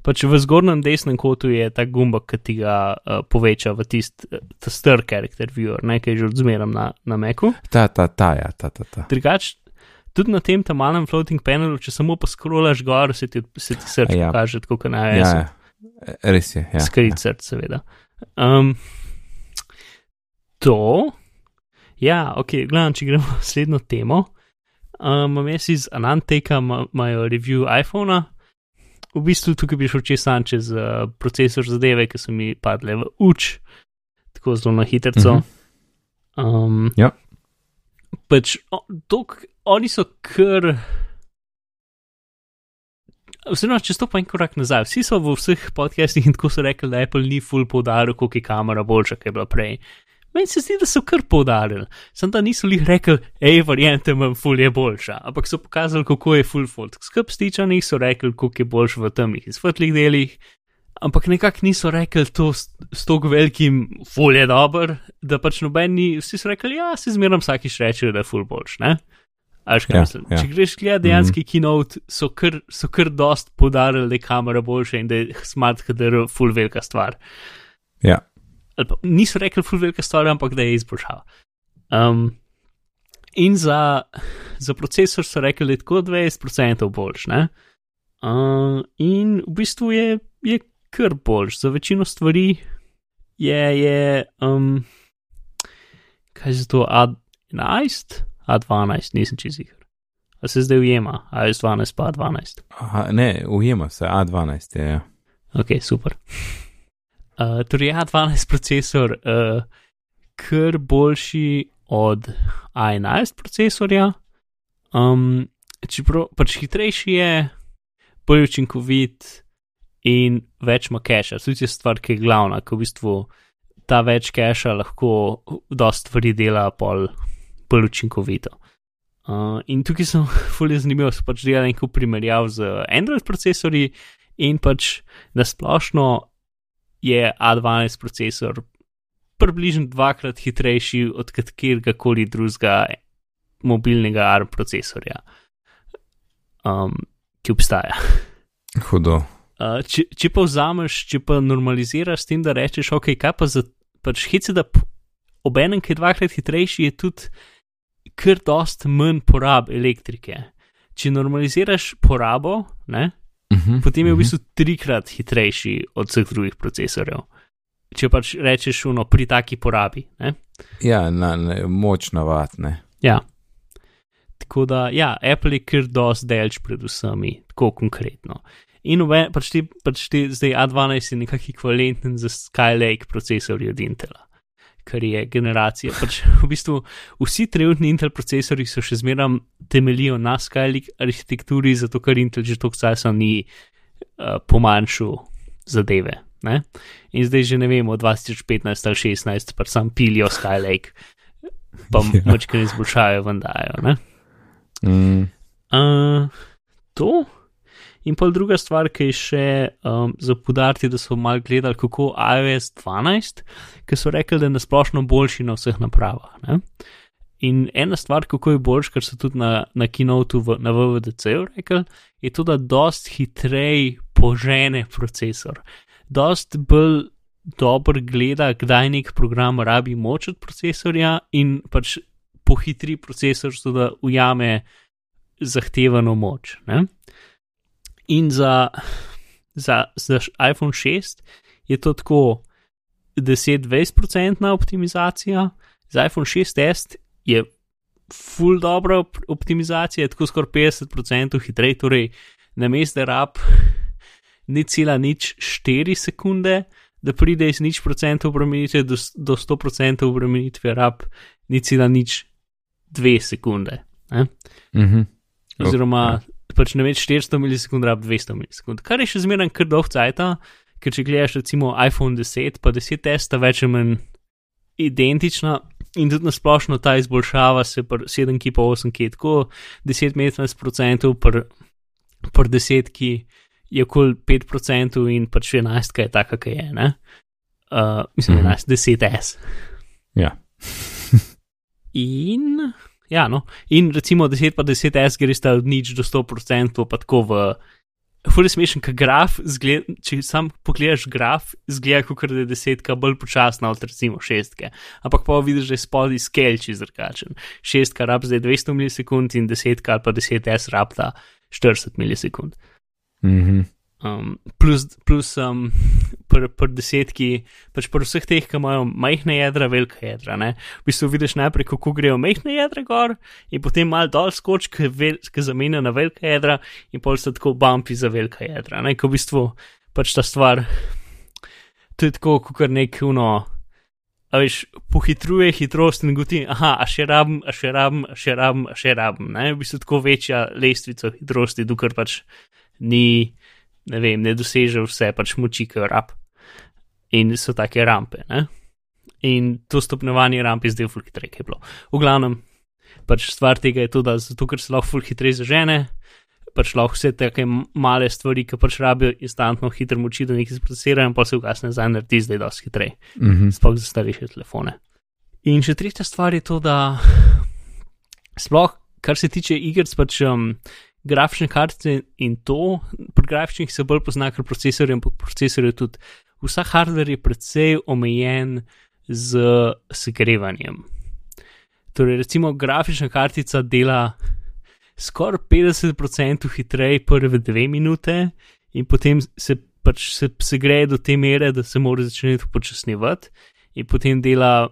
pa če v zgornjem desnem kotu je ta gumba, ki ti ga uh, poveča v tisti uh, stir character viewer, nekaj že odzmeram na, na Macu. Ta, ta, ta, ja, ta, ta. ta. Drugač, tudi na tem tam malem floating panelu, če samo poskrolaš gor, se ti, se ti srce Ja. ja. kaže, tako kot na Ja, iOS. ja, res je. Ja, skrit ja. srce, seveda. Um, to, ja, ok, gledam, če gremo na <laughs> naslednjo temo. Um, jaz iz Ananteka, ima- imajo review iPhona. V bistvu tukaj bi šel čez sam čez uh, procesor zadeve, ki so mi padle v uč, tako zelo na hitro. Mhm. Um, Ja. Pač, o, oni so kar. Oziroma, če stopim en korak nazaj, vsi so v vseh podcastih in tako so rekli, da Apple ni full poudaril, koliko je kamera boljša, kot je bila prej. Meni se zdi, da so kar poudarili, sem da niso jih rekli, hej, variante imam, full je boljša, ampak so pokazali, kako je full fold. Skrb stičanih so rekli, koliko je boljš v temnih in svetlih delih, ampak nekako niso rekli to s, s tako velikim, full je dober, da pač nobeni, vsi so rekli, ja, se zmeram vsakiš reče, da je full boljš, ne? Až kaj Ja, mislim. ja. Če greš gledati dejanski mm -hmm. keynote, so kar, so kar dost podarili, da je kamera boljša in da je smart HDR full velika stvar. Ja. Ali Pa, niso rekli full velika stvar, ampak da je izboljšava. Um, in za, za procesor so rekli, da je tako 20% boljš. Uh, in v bistvu je, je kar boljš, za večino stvari je, je um, kaj je to, A11, A12, nisem čez jih. A se zdaj ujema, A12 pa A12. Aha, ne, ujema se A12, je. Ja. Ok, super. Uh, torej, A12 procesor, uh, kar boljši od A11 procesorja, um, čeprav pač hitrejši je, bolj učinkovit in več ima cache. To je stvar, ki je glavna, ko v bistvu ta več cache lahko dosta stvari dela pol bolj učinkovito. Uh, in tukaj sem <laughs> fully zanimiv, so pač delali neko primerjav z Android procesori in pač nasplošno je A12 procesor približno dvakrat hitrejši od katerega koli drugega mobilnega ARM procesorja, um, ki obstaja. <laughs> Hudo. Uh, če, če pa vzameš, če pa normaliziraš s tem, da rečeš, ok, kaj pa za pač hice, da ob enem, ki je dvakrat hitrejši, je tudi kar dost manj porab elektrike. Če normaliziraš porabo, ne, uh Mhm, -huh, potem je v mhm. bistvu trikrat hitrejši od vseh drugih procesorjev. Če pač rečeš, uno, pri taki porabi. Ne? Ja, na, na, moč navatne. Ja. Tako da, ja, Apple je kar dosti delč pred vsemi, tako konkretno. In pač ti, pač ti zdaj A12 je nekako ekvivalenten za Skylake procesorji od Intela, kar je generacija. Pač <laughs> v bistvu vsi trenutni Intel procesori so še zmeraj temeljijo na Skylake arhitekturi, zato ker Intel že toliko časa ni uh, pomanjšal zadeve. Ne? In zdaj že ne vemo, 2015 ali 2016, pa sam pilijo Skylake, pa Ja. močkaj izboljšajo, vendajo. Mm, Uh, to. In pa druga stvar, ki je še um, za podariti, da so mal gledali, kako iOS 12, ki so rekli, da je nasplošno boljši na vseh napravah. Ne? In ena stvar, kako je boljši, kar so tudi na, na keynotu v, na VVDC-ju rekli, je to, da dost hitrej požene procesor. Dost bolj dobro gleda, kdaj nek program rabi moč od procesorja in pač pohitri procesor, zato da ujame zahtevano moč. Ne? In za, za, za iPhone 6 je to tako 10-20% optimizacija, za iPhone 6S je full dobro op- optimizacija, tako skoraj 50% hitreje, torej na mestu rab ni cela nič 4 sekunde, da pride iz nič procentov obremenitve do, do 100% obremenitve rab, ni cela nič 2 sekunde. Ne? mhm. oziroma pač ne več 400 milisekund, rab 200 milisekund, kar je še zmeraj kar dolg cajt, ker če gledaš recimo iPhone 10, pa 10S sta več ali manj identična in tudi nasplošno ta izboljšava se pri 7 ki pa 8 ki je tako 10-15%, pri, pri 10 ki je okoli 5% in pač 11 ki je taka, ki je, ne? Uh, mislim, Mhm. 11, 10S. Ja. In, ja, no, in recimo 10 pa 10 S gre sta od nič do 100%, pa tako v. Fully smešen, ker graf, zgled, če sam pogledaš graf, zgleda, kot da je desetka bolj počasna od recimo šestke. Ampak pa vidiš, da je spodaj skelči zrkačen. Šestka rab zdaj 200 milisekund in desetka ali pa 10 S rabta 40 milisekund. Mhm. Um, plus plus um, <laughs> pri pr desetki, pač pri vseh teh, ki imajo majhne jedra, velika jedra. Ne? V bistvu vidiš najprej, kako grejo majhne jedra gor, in potem mal dol skoč, ki vel, ki zamenja na velika jedra, in pol so tako bumpi za velika jedra. Ne? Ko v bistvu pač ta stvar, to je tako, kot nek uno. A veš, pohitruje hitrost in goti, aha, a še rabim, a še rabim, a še rabim, a še rabim. Ne? V bistvu tako večja lestvica hitrosti, dokler pač ni, ne vem, ne doseže vse pač moči, ki jo rab. In so take rampe. Ne? In to stopnjevanje ramp je zdaj ful hitreje, ki je bilo. V glavnem, pač stvar tega je to, da zato, ker se lahko ful hitreje zažene, pač lahko vse te male stvari, ki pač rabijo instantno hitro moči, da nekaj sprocesirajo, in pa se ugasne za naredi zdaj dosti hitreje Mhm. sploh za starejše telefone. In še tretja stvar je to, da sploh, kar se tiče iger, pač um, grafične kartice in to, pri grafičnih se bolj pozna, ker procesorjem, procesorju tudi vsa hardware je precej omejen z segrevanjem. Torej, recimo, grafična kartica dela skoraj 50% hitreje prve dve minute, in potem se pač se, se gre do te mere, da se mora začeti upočasnjevati, in potem dela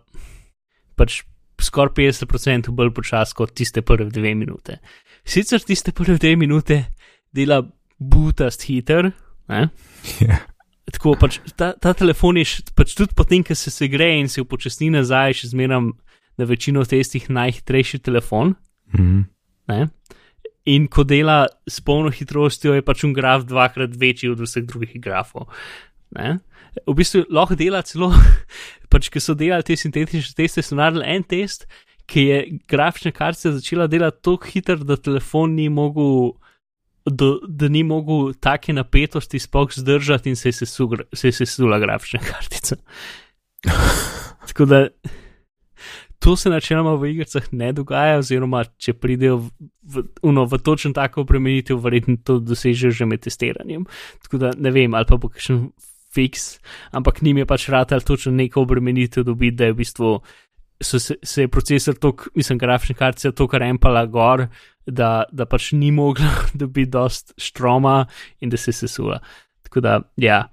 pač skoraj 50% bolj počasi kot tiste prve dve minute. Sicer tiste prve dve minute dela butast hiter. Yeah. Tako pač ta, ta telefon je pač tudi potem, ko se, se gre in se upočasni nazaj, še zmeram na večino testih najhitrejši telefon. Mm Ne? In ko dela s polno hitrostjo, je pač un graf dvakrat večji od vseh drugih grafov. Ne? V bistvu lahko dela celo, <laughs> pač ki so delali te sintetične teste, so naredili en test, ki je grafična kartica začela delati tako hitro, da telefon ni mogel. Do, da ni mogel take napetosti sploh zdržati, in se je sesula, grafična <laughs> kartica. Tako da to se načeloma v igrah ne dogaja, oziroma če pridejo v, v, uno, v točno tako premenitev, verjetno to dosežejo že med testiranjem. Tako da ne vem, ali pa bo kakšen fiks, ampak njim je pač rad ali točno neko obremenitev dobiti, da je v bistvu. Se, se je procesor, tok, mislim, grafična kartica, to kar empala gor, da, da pač ni mogla <laughs> dobiti dost štroma in da se je sesula. Tako da, ja,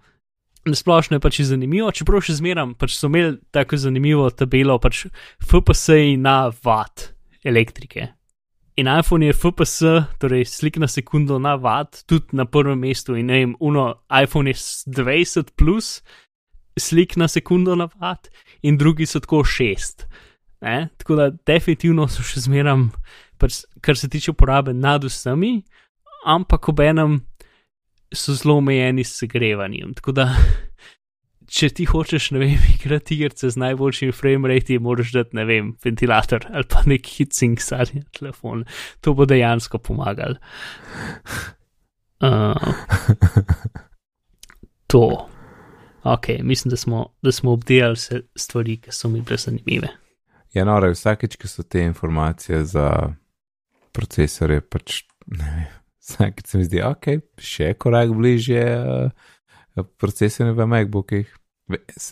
nasplošno je pač zanimivo, čeprav še zmeram, pač so imeli tako zanimivo tabelo, pač FPS na vat elektrike. In iPhone je FPS, torej slik na sekundo na vat, tudi na prvem mestu. In ne vem, uno, iPhone je 20 plus slik na sekundo na vat, in drugi so tako 6. Ne? Tako da definitivno so še zmeram, pač, kar se tiče uporabe nad vsemi, ampak ob enem so zelo omejeni s segrevanjem. Tako da, <laughs> če ti hočeš, ne vem, igrati igrice z najboljšimi frame rate, moraš dati, ne vem, ventilator ali pa nek hitsing sadje na telefon. To bo dejansko pomagalo. Uh, <laughs> to. Ok, mislim, da smo, da smo obdelali vse stvari, ki so mi bile zanimive. Ja, no, vsakeč, ki so te informacije za procesore, pač ne vem, <laughs> vsakeč se mi zdi, ok, še korak bližje uh, procesore v MacBookih.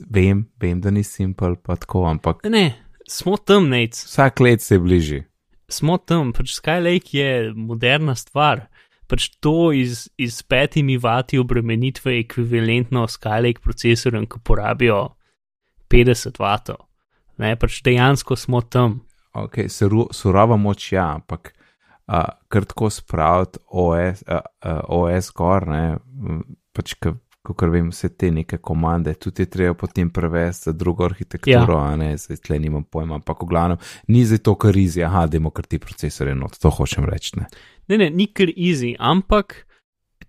Vem, vem, da ni simpel, pa tako, ampak. Ne, smo tam, nec. Vsak let se bliži. Smo tam, pač Skylake je moderna stvar. Pač to iz, iz petimi vati obremenitve je ekvivalentno Skylake procesorjem, ki porabijo 50 vatov. Ne, pač dejansko smo tam. Ok, surova moč, ja, ampak uh, kar tako spraviti OS, uh, uh, OS gor, ne, pač kot vem, vse te neke komande, tudi je treba potem prevesti za drugo arhitekturo, ja. ne, zdaj tle nimam pojma, ampak v glavnem, ni za to kar easy, aha, demokrati procesor je not, to hočem reči. Ne. Ne, ne, ni kar easy, ampak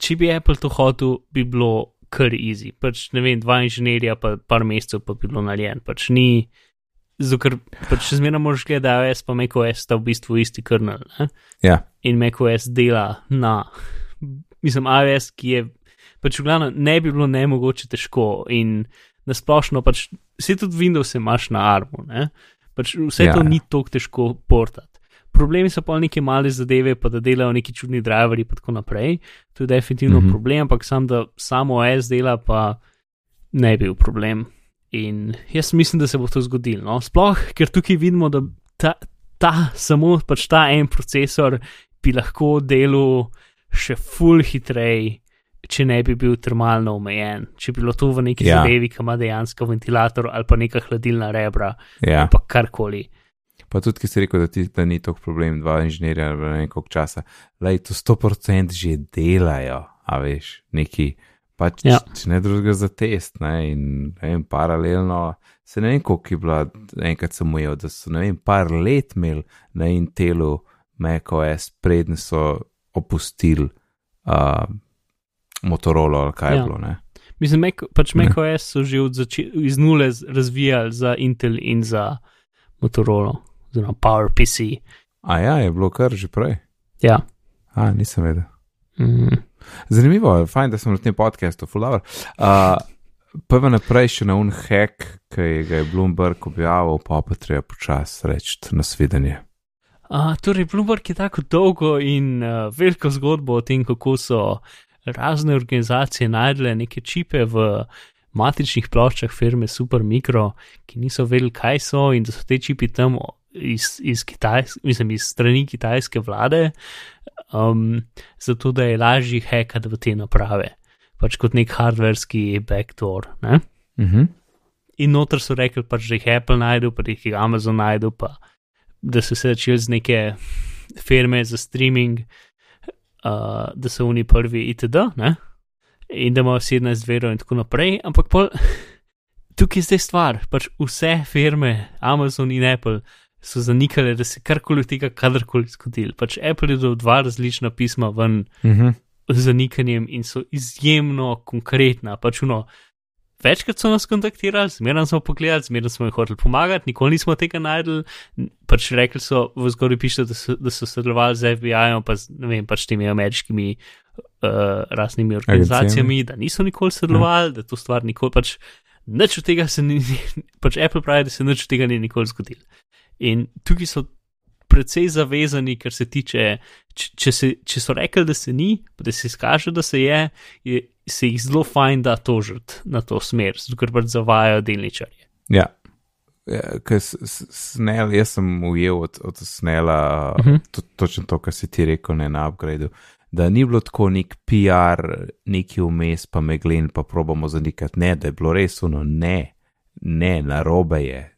če bi Apple to hotel, bi bilo kar easy. Pač ne vem, dva inženirja, pa par mesecev pa bi bilo narejen, pač ni. Ker pač še zmeraj moraš gledati, da je iOS pa macOS sta v bistvu isti kernel. Ja. In macOS dela na, mislim, iOS, ki je pač v glavnem ne bi bilo ne mogoče težko in nasplošno pač vse tudi Windows imaš na armu, ne? pač vse ja. to ni tako težko portati. Problemi so pa neke male zadeve, pa da delajo neki čudni driverji in tako naprej. To je definitivno mm -hmm. problem, ampak sam da samo OS dela pa ne bi bil problem. In jaz mislim, da se bo to zgodilo. No? Sploh, ker tukaj vidimo, da ta, ta samo pač ta en procesor bi lahko delal še full hitrej, če ne bi bil termalno omejen. Če bi bilo to v neki ja. zadevi, ki ima dejansko ventilator ali pa neka hladilna rebra Ja. ali pa karkoli. Pa tudi, ki si rekel, da, ti, da ni to problem, dva inženirja ali ne koliko časa. Lej, to 100% že delajo, a veš, neki. Pač, Ja. če ne drugega za test, ne, in ne vem, paralelno, se ne vem, koliko je bila, enkrat sem ujel, da so, ne vem, par let imeli na Intelu macOS, predn so opustili uh, Motorola ali kaj je Ja. bilo, ne. Mislim, Mac, pač macOS so že od zače- iz nule razvijali za Intel in za Motorola, oziroma PowerPC. A ja, je bilo kar že prej. Ja. A, nisem vedel. Mm. Zanimivo je, fajn, da sem na tem podkastu, fulover. Uh, Prvo naprej še na un hack, ki ga je Bloomberg objavil, pa pa treba počasi reči nasvidenje. A, torej, Bloomberg je tako dolgo in uh, veliko zgodbo o tem, kako so razne organizacije najdele neke čipe v matičnih ploščah firme Supermicro, ki niso vedeli, kaj so in da so te čipi tam iz, iz, Kitajs, mislim, iz strani kitajske vlade, um, zato da je lažje hekati v te naprave, pač kot nek hardverski backdoor. Ne? Uh -huh. In noter so rekli, pač, da jih Apple najdu, pa da jih Amazon najdu, pa da so se začeli z neke firme za streaming, uh, da so oni prvi itd. Ne? In da imajo 17 verov in tako naprej, ampak pol, <laughs> tukaj je zdaj stvar, pač vse firme, Amazon in Apple, so zanikali, da se karkoli tega kadarkoli zgodilo. Pač Apple je dal dva različna pisma ven Uh -huh. z zanikanjem in so izjemno konkretna. Pač uno, večkrat so nas kontaktirali, zmeraj smo pogledali, zmeraj smo jim hoteli pomagati, nikoli nismo tega najdel. Pač rekli so, v zgodi piše, da, so- da so sodelovali z FBI-jem, pa ne vem, pač temi ameriškimi uh, raznimi organizacijami, da niso nikoli sodelovali, da to stvar nikoli pač. Nič od tega se ni, <laughs> pač Apple pravi, da se nič od tega ni nikoli zgodilo. In tukaj so precej zavezani, kar se tiče, če, če, se, če so rekli, da se ni, pa da se izkaže, da se je, je se jih zelo fajn da tožiti na to smer, zato ker pač zavajajo delničarje. Ja. Ja, ker s- s- Snell, jaz sem ujel od, od Snella uh Mhm. -huh. to, točno to, kar si ti rekel ne, na upgradu. Da ni bilo tako nek PR, neki vmes, pa meglen, pa probamo zanikati. Ne, da je bilo res uno, ne, ne, narobe je.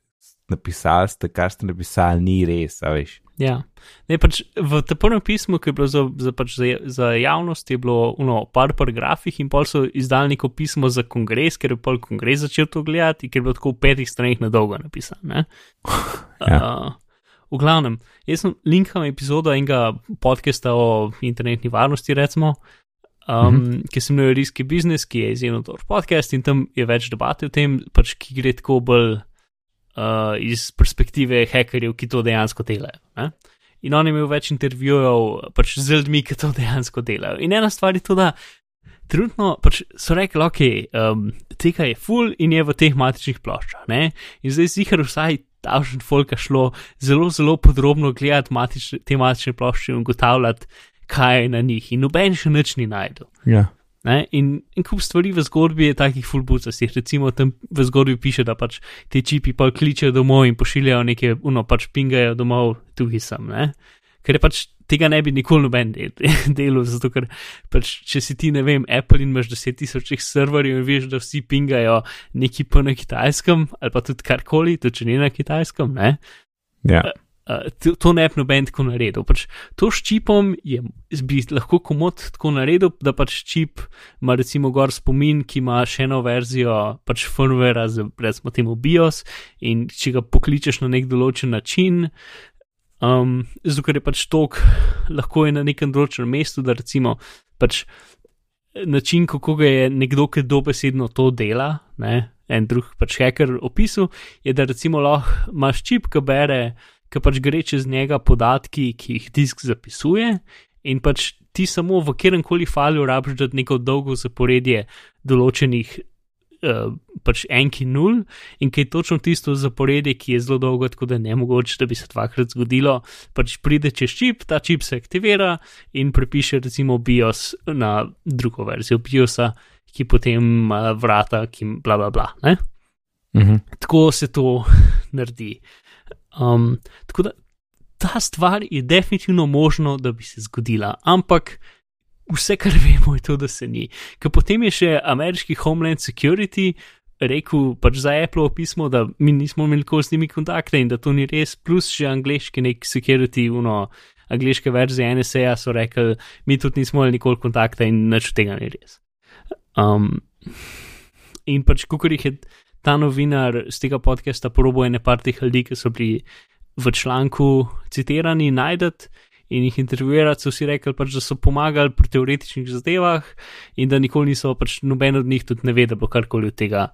Napisali ste, kar ste napisali, ni res, a veš. Ja. Ne, pač v tem prvem pismu, ki je bilo za, za, pač za, za javnost, je bilo uno, par paragrafih in pol so izdali neko pismo za kongres, ker je pol kongres začel to gledati, ker je bilo tako v petih straneh na dolgo napisano. <laughs> Ja. Uh, v glavnem, jaz sem linkal epizodo enega podcasta o internetni varnosti, recimo, um, mm -hmm. ki se imenuje Riski Business, ki je izjemno dober podcast in tam je več debate o tem, pač, ki gre tako bolj uh, iz perspektive hekerjev, ki to dejansko delajo. Ne? In on je imel več intervjujev pač z ljudmi, ki to dejansko delajo. In ena stvar je to, da trenutno pač so rekli, ok, um, tega je full in je v teh matičnih ploščah. Ne? In zdaj zihar vsaj tašen folka šlo zelo, zelo podrobno gledati matične, te matične plošče in ugotavljati, kaj je na njih. In noben še nič ni najdel. Ja. Ne? In, in kup stvari v zgodbi je takih fulbucastih. Recimo tam v zgodbi piše, da pač te čipi pa kličejo domov in pošiljajo neke, uno pač pingajo domov, tukaj sem. Ne? Ker je pač tega ne bi nikoli noben del, <laughs> delal, zato ker pač, če si ti, ne vem, Apple in imaš 10 tisočih serverjev in veš, da vsi pingajo neki pa na kitajskem ali pa tudi karkoli, tudi če ni na kitajskem, ne. Ja. Uh, to, ne bi noben tako naredil. Pač to s čipom je, bi lahko komod tako naredil, da pač čip ima recimo gor spomin, ki ima še eno verzijo pač firmware, za recimo temu BIOS in če ga pokličeš na nek določen način, um, zato ker je pač tok, lahko je na nekem določenem mestu, da recimo pač način, kako ga je nekdo, ki dobesedno to dela, ne, en drug pač hacker opisal, je, da recimo lahko imaš čip, ki bere, ki pač gre čez njega podatki, ki jih disk zapisuje, in pač ti samo v kjerem koli failu rabiš dati neko dolgo zaporedje določenih. Uh, pač enki nul in ki je točno tisto zaporedje, ki je zelo dolgo, tako da ne mogoče, da bi se dvakrat zgodilo. Pač pride čez čip, ta čip se aktivira in prepiše recimo BIOS na drugo verzijo BIOSa, ki potem ima vrata, ki bla bla bla. Ne? Uh -huh. Tako se to <laughs> naredi. Um, tako da ta stvar je definitivno možno, da bi se zgodila, ampak vse, kar vemo, je to, da se ni. Ker potem je še ameriški Homeland Security rekel, pač za Apple pismo, da mi nismo imeli nikoli z njimi kontakte in da to ni res, plus še angliški nek security, uno, angliške verzije NSA so rekli, mi tudi nismo imeli nikoli kontakta in nič od tega ni res. Um, in pač, kako jih je ta novinar z tega podcasta porobo ene par teh ljudi, ki so bili v članku citirani, najdete in jih intervjuirati, so si rekli, pač, da so pomagali pri teoretičnih zadevah in da nikoli niso, pač noben od njih tudi ne ve, da bo karkoli od tega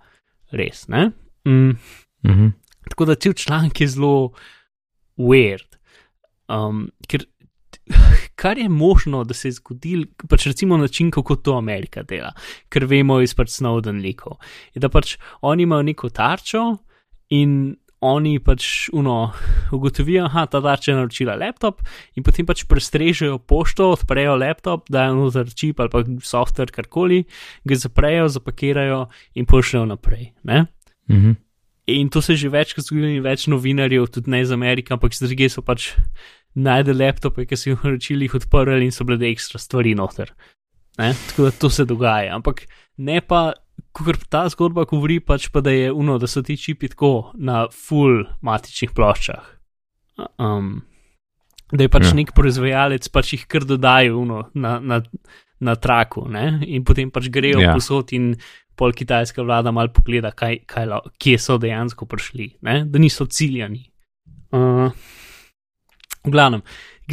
res. Ne? Mm. Uh -huh. Tako da cel članek je zelo weird. Um, ker kar je možno, da se je zgodil, pač recimo način, kako to Amerika dela, ker vemo iz pač Snowden likov, je da pač oni imajo neko tarčo in oni pač uno ugotovijo, da ta tarča je naročila laptop in potem pač prestrežejo pošto, odprejo laptop, dajo noter čip ali pa software, karkoli, ga zaprejo, zapakirajo in pošljajo naprej. Ne? -huh. In to se je že večkrat zgodilo in več novinarjev, tudi ne iz Amerike, ampak iz druge so pač najdel laptope, ki so jih naročili, jih odprli in so bile ekstra stvari noter. Ne? Tako da to se dogaja. Ampak ne pa, kot ta zgodba govori, pač pa da je uno, da so ti čipi tako na full matičnih ploščah. Um, da je pač ja. nek proizvajalec, pač jih kar dodajo uno, na, na, na traku ne? in potem pač grejo ja. posod in pol kitajska vlada mal pogleda, kaj, kaj, kje so dejansko prišli, ne? da niso ciljani. Uh, v glavnem,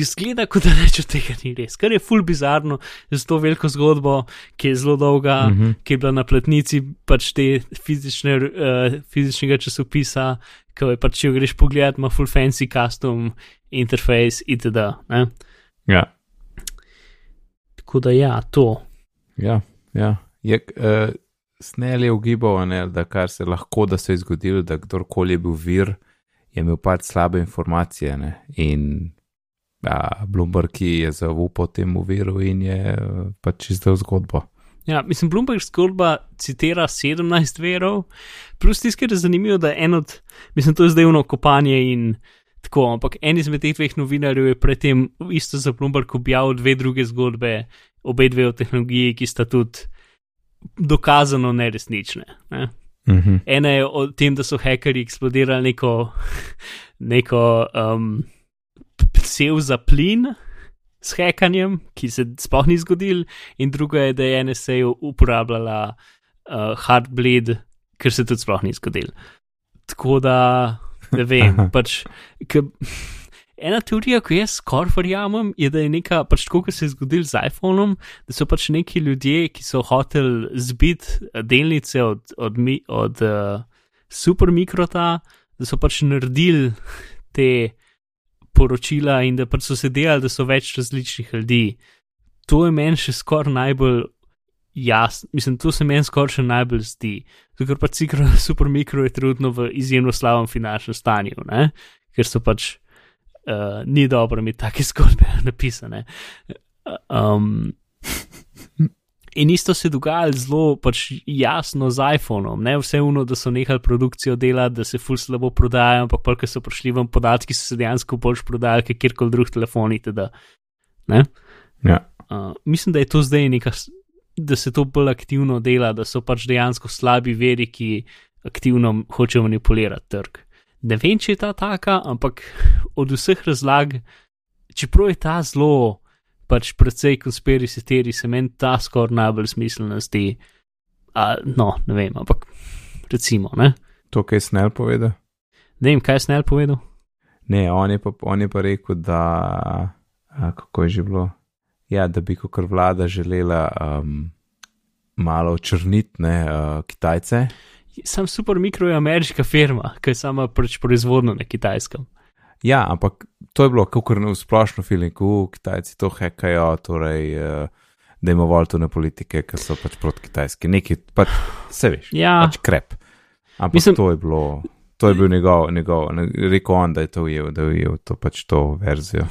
zgleda, kot da reče, tega ni res, kar je ful bizarno za to veliko zgodbo, ki je zelo dolga, uh mhm. -huh. ki je bila na pletnici pač te fizične, uh, fizičnega časopisa, ki je pač, če greš pogled, ima full fancy custom interface itd. Ne? Ja. Tako da ja, to. Ja, ja. Je, uh, Snell je ugibal, ne, da kar se lahko, da se je zgodilo, da kdorkoli je bil vir, je imel pač slabe informacije ne, in ja, Bloomberg je zaupal temu viru in je pač izdal zgodbo. Ja, mislim, Bloomberg zgodba citira 17 verov, plus tiskaj je zanimivo, da en od, mislim, to je zdaj eno kopanje in tako, ampak en izmed teh dveh novinarjev je predtem isto za Bloomberg objavil dve druge zgodbe, obe dve o tehnologiji, ki sta tudi dokazano neresnične. Ne? -huh. Ena je o tem, da so hekerji eksplodirali neko, <laughs> neko um, sev za plin s hekanjem, ki se sploh ni zgodil, in druga je, da je NSA uporabljala uh, Hardbleed, ker se tudi sploh ni zgodil. Tako da, ne vem, <laughs> pač. Ena teorija, ki jaz skoraj verjamem, je, da je nekaj, pač tako, kot se je zgodil z iPhonom, da so pač neki ljudje, ki so hoteli zbiti eh, delnice od, od, od uh, supermikrota, da so pač naredili te poročila in da pač so se delali, da so več različnih ljudi. To je meni še skoraj najbolj jasno, mislim, to se meni skoraj še najbolj zdi, ker pač <laughs> supermikro je trenutno v izjemno slabem finančnem stanju, ne? ker so pač uh, ni dobro imeti take <laughs> zgodbe napisane. Um, in isto se je dogajalo zelo pač jasno z iPhonom, ne vse uno, da so nehali produkcijo delati, da se ful slabo prodajajo, ampak pa, ker so prišli vam podatki, so se dejansko boljš prodajali, kot kjerkoli drug telefon. Ja. Uh, mislim, da je to zdaj nekaj, da se to bolj aktivno dela, da so pač dejansko slabi veri, ki aktivno hočejo manipulirati trg ne vem, če je ta taka, ampak <laughs> od vseh razlag, čeprav je ta zelo, pač precej konspiracy teori, se meni ta skoraj najbolj smiselna zdi. A, no, ne vem, ampak recimo. Ne? To, kaj je Snell povedal? Ne vem, kaj je Snell povedal. Ne, on je pa, on je pa rekel, da a, kako je že bilo. Ja, da bi kot vlada želela um, malo očrniti uh, Kitajce sam super mikro je ameriška firma, ki je sama pač proizvodna na kitajskem. Ja, ampak to je bilo kot v splošno filmiku, Kitajci to hekajo, torej uh, da ima voljtone politike, ki so pač proti kitajski. Nekaj, pač, se veš, ja. pač krep. Ampak Mislim, to je bilo, to je bil njegov, njegov rekel on, da je to ujel, da je ujel to pač to verzijo.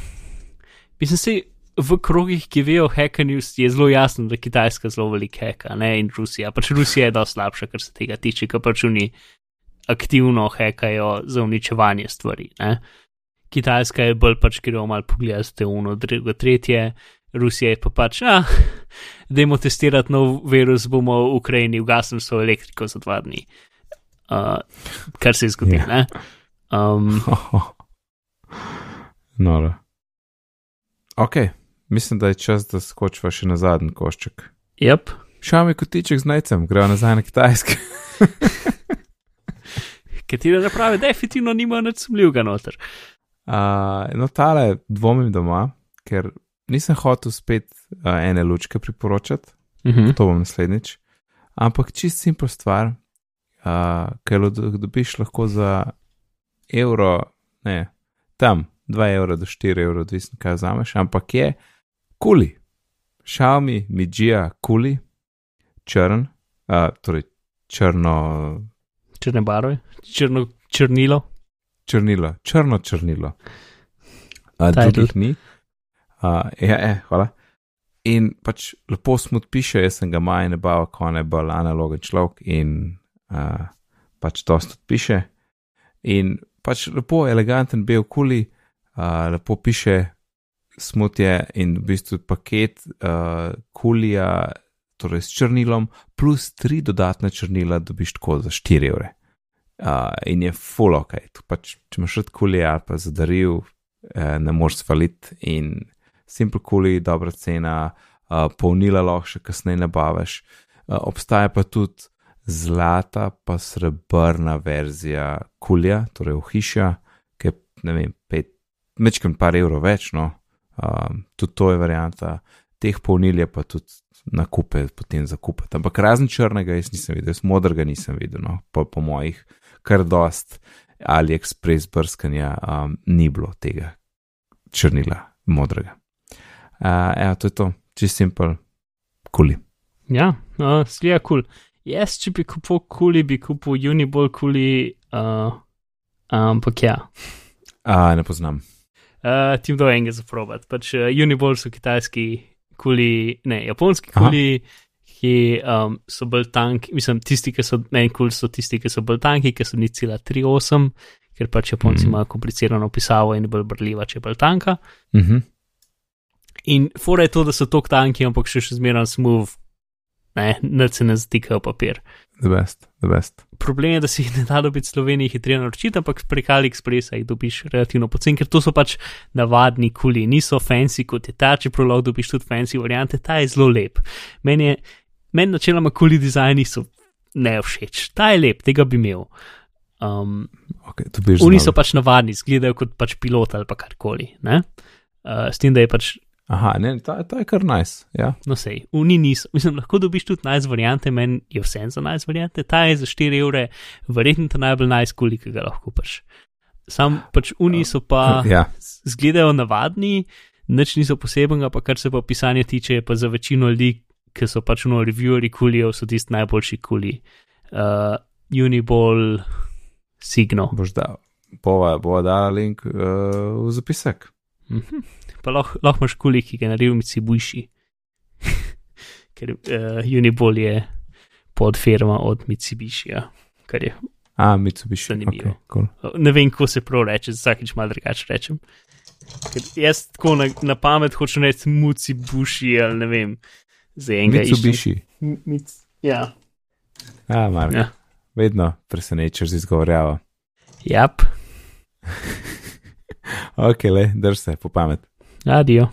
Mislim, v krogih, ki vejo hekanju, je zelo jasno, da Kitajska zelo veliko heka ne? in Rusija. Pač Rusija je dosti slabša, kar se tega tiče, ker pač oni aktivno hekajo za uničevanje stvari. Ne? Kitajska je bolj pač, ker jo malo pogledate, uno, drugo, tretje. Rusija je pa pač, ah, da jim testirati nov virus, bomo v Ukrajini ugasnili svojo elektriko za dva dni. Uh, kar se je zgodilo. Yeah. Um, no, ok. Mislim, da je čas, da skočiva še na zadnji košček. Yep. Šami kotiček z najcem, grejo nazaj na Kitajsko. <laughs> Katero naprave definitivno nima nič sumljivega noter. Uh, no, tale dvomim doma, ker nisem hotel spet uh, ene lučke priporočati, uh mhm. -huh. to bom naslednjič. Ampak čist simpel stvar, uh, ker jo dobiš lahko za evro, ne, tam 2 evra do 4 evra, odvisno kaj vzameš, ampak je kuli. Xiaomi, Mijia, kuli, črn, uh, torej črno. Črne barve, črno črnilo. Črnilo, črno črnilo. Uh, drugih ni. Uh, ja, eh, hvala. In pač lepo smut piše, jaz sem ga maj ne bal, ko ne bolj analogen človek in uh, pač to tudi piše. In pač lepo, eleganten bel kuli, uh, lepo piše smutje in v bistvu paket uh, kulija, torej s črnilom, plus tri dodatne črnila, dobiš tako za 4 evre. Uh, in je full ok, pač, če imaš rad kulija ali pa zadaril, eh, ne moreš svaliti in simple kuli, dobra cena, uh, polnila lahko še kasneje nabaviš. Uh, obstaja pa tudi zlata, pa srebrna verzija kulja, torej ohišja, ki je, ne vem, pet, mečkam par evrov več, no, um, tudi to je varianta, teh polnil je pa tudi nakupe, potem zakupati. Ampak razen črnega, jaz nisem videl, jaz modrega nisem videl, no, po, po mojih, kar dost AliExpress brskanja um, ni bilo tega črnila, modrega. Uh, ja, to je to, čist simpel, kuli. Ja, uh, slija kul. Cool. Jaz, če bi kupil kuli, bi kupil Unibol kuli, uh, ampak ja. A, ne poznam. Uh, Tim do enega zaprobat. Pač uh, Unibol so kitajski kuli, ne, japonski kuli, Aha. ki um, so bolj tanki, mislim, tisti, ki so meni kul, so tisti, ki so bolj tanki, ki so ni cela 3,8, ker pač Japonci mm. imajo komplicirano pisavo in bolj brljiva, če je bolj tanka. Mm -hmm. In fora je to, da so tok tanki, ampak še še zmeraj smooth, ne, ne se ne zatikajo papir. The best, the best. Problem je, da si jih ne da dobiti v Sloveniji hitreje naročiti, ampak prek AliExpressa jih dobiš relativno pocen, ker to so pač navadni kuli, niso fancy kot je ta, čeprav lahko dobiš tudi fancy variante, ta je zelo lep. Meni je, meni načeloma kuli dizajni so ne všeč, ta je lep, tega bi imel. Um, okay, oni so pač navadni, izgledajo kot pač pilot ali pa karkoli. Uh, s tem, da je pač Aha, ne, ta, ta je kar nice. Ja. No, sej, uni niso, mislim, lahko dobiš tudi najz variante, meni je vse za najz variante, ta je za 4 evre, verjetno ta najbolj najz, koliko ga lahko paš. Sam pač uni so pa, ja. zgledajo navadni, nič niso posebenega, pa kar se pa pisanja tiče, pa za večino ljudi, ki so pač no revieweri kulijev, so tisti najboljši kuli. Uh, Uniball, Signo. Boš dal, bova, bova dala link uh, v zapisek. Mhm pa lahko lah imaš kuli, ki ga naredijo Mitsubishi. Ker uh, Unibol je pod firma od Mitsubishi, ja. kar je. A, Mitsubishi. Zanimivo. Okay, cool. Ne vem, kako se prav reče, vsakeč malo drugače rečem. Ker jaz tako na, na pamet hočem reči Mitsubishi ali ne vem, za enega. Mitsubishi. Mit, ja. A, Mark. Ja. Vedno presenečaš z izgovorjavo. Jap. <laughs> ok, le, drž se, po pamet. Adiós.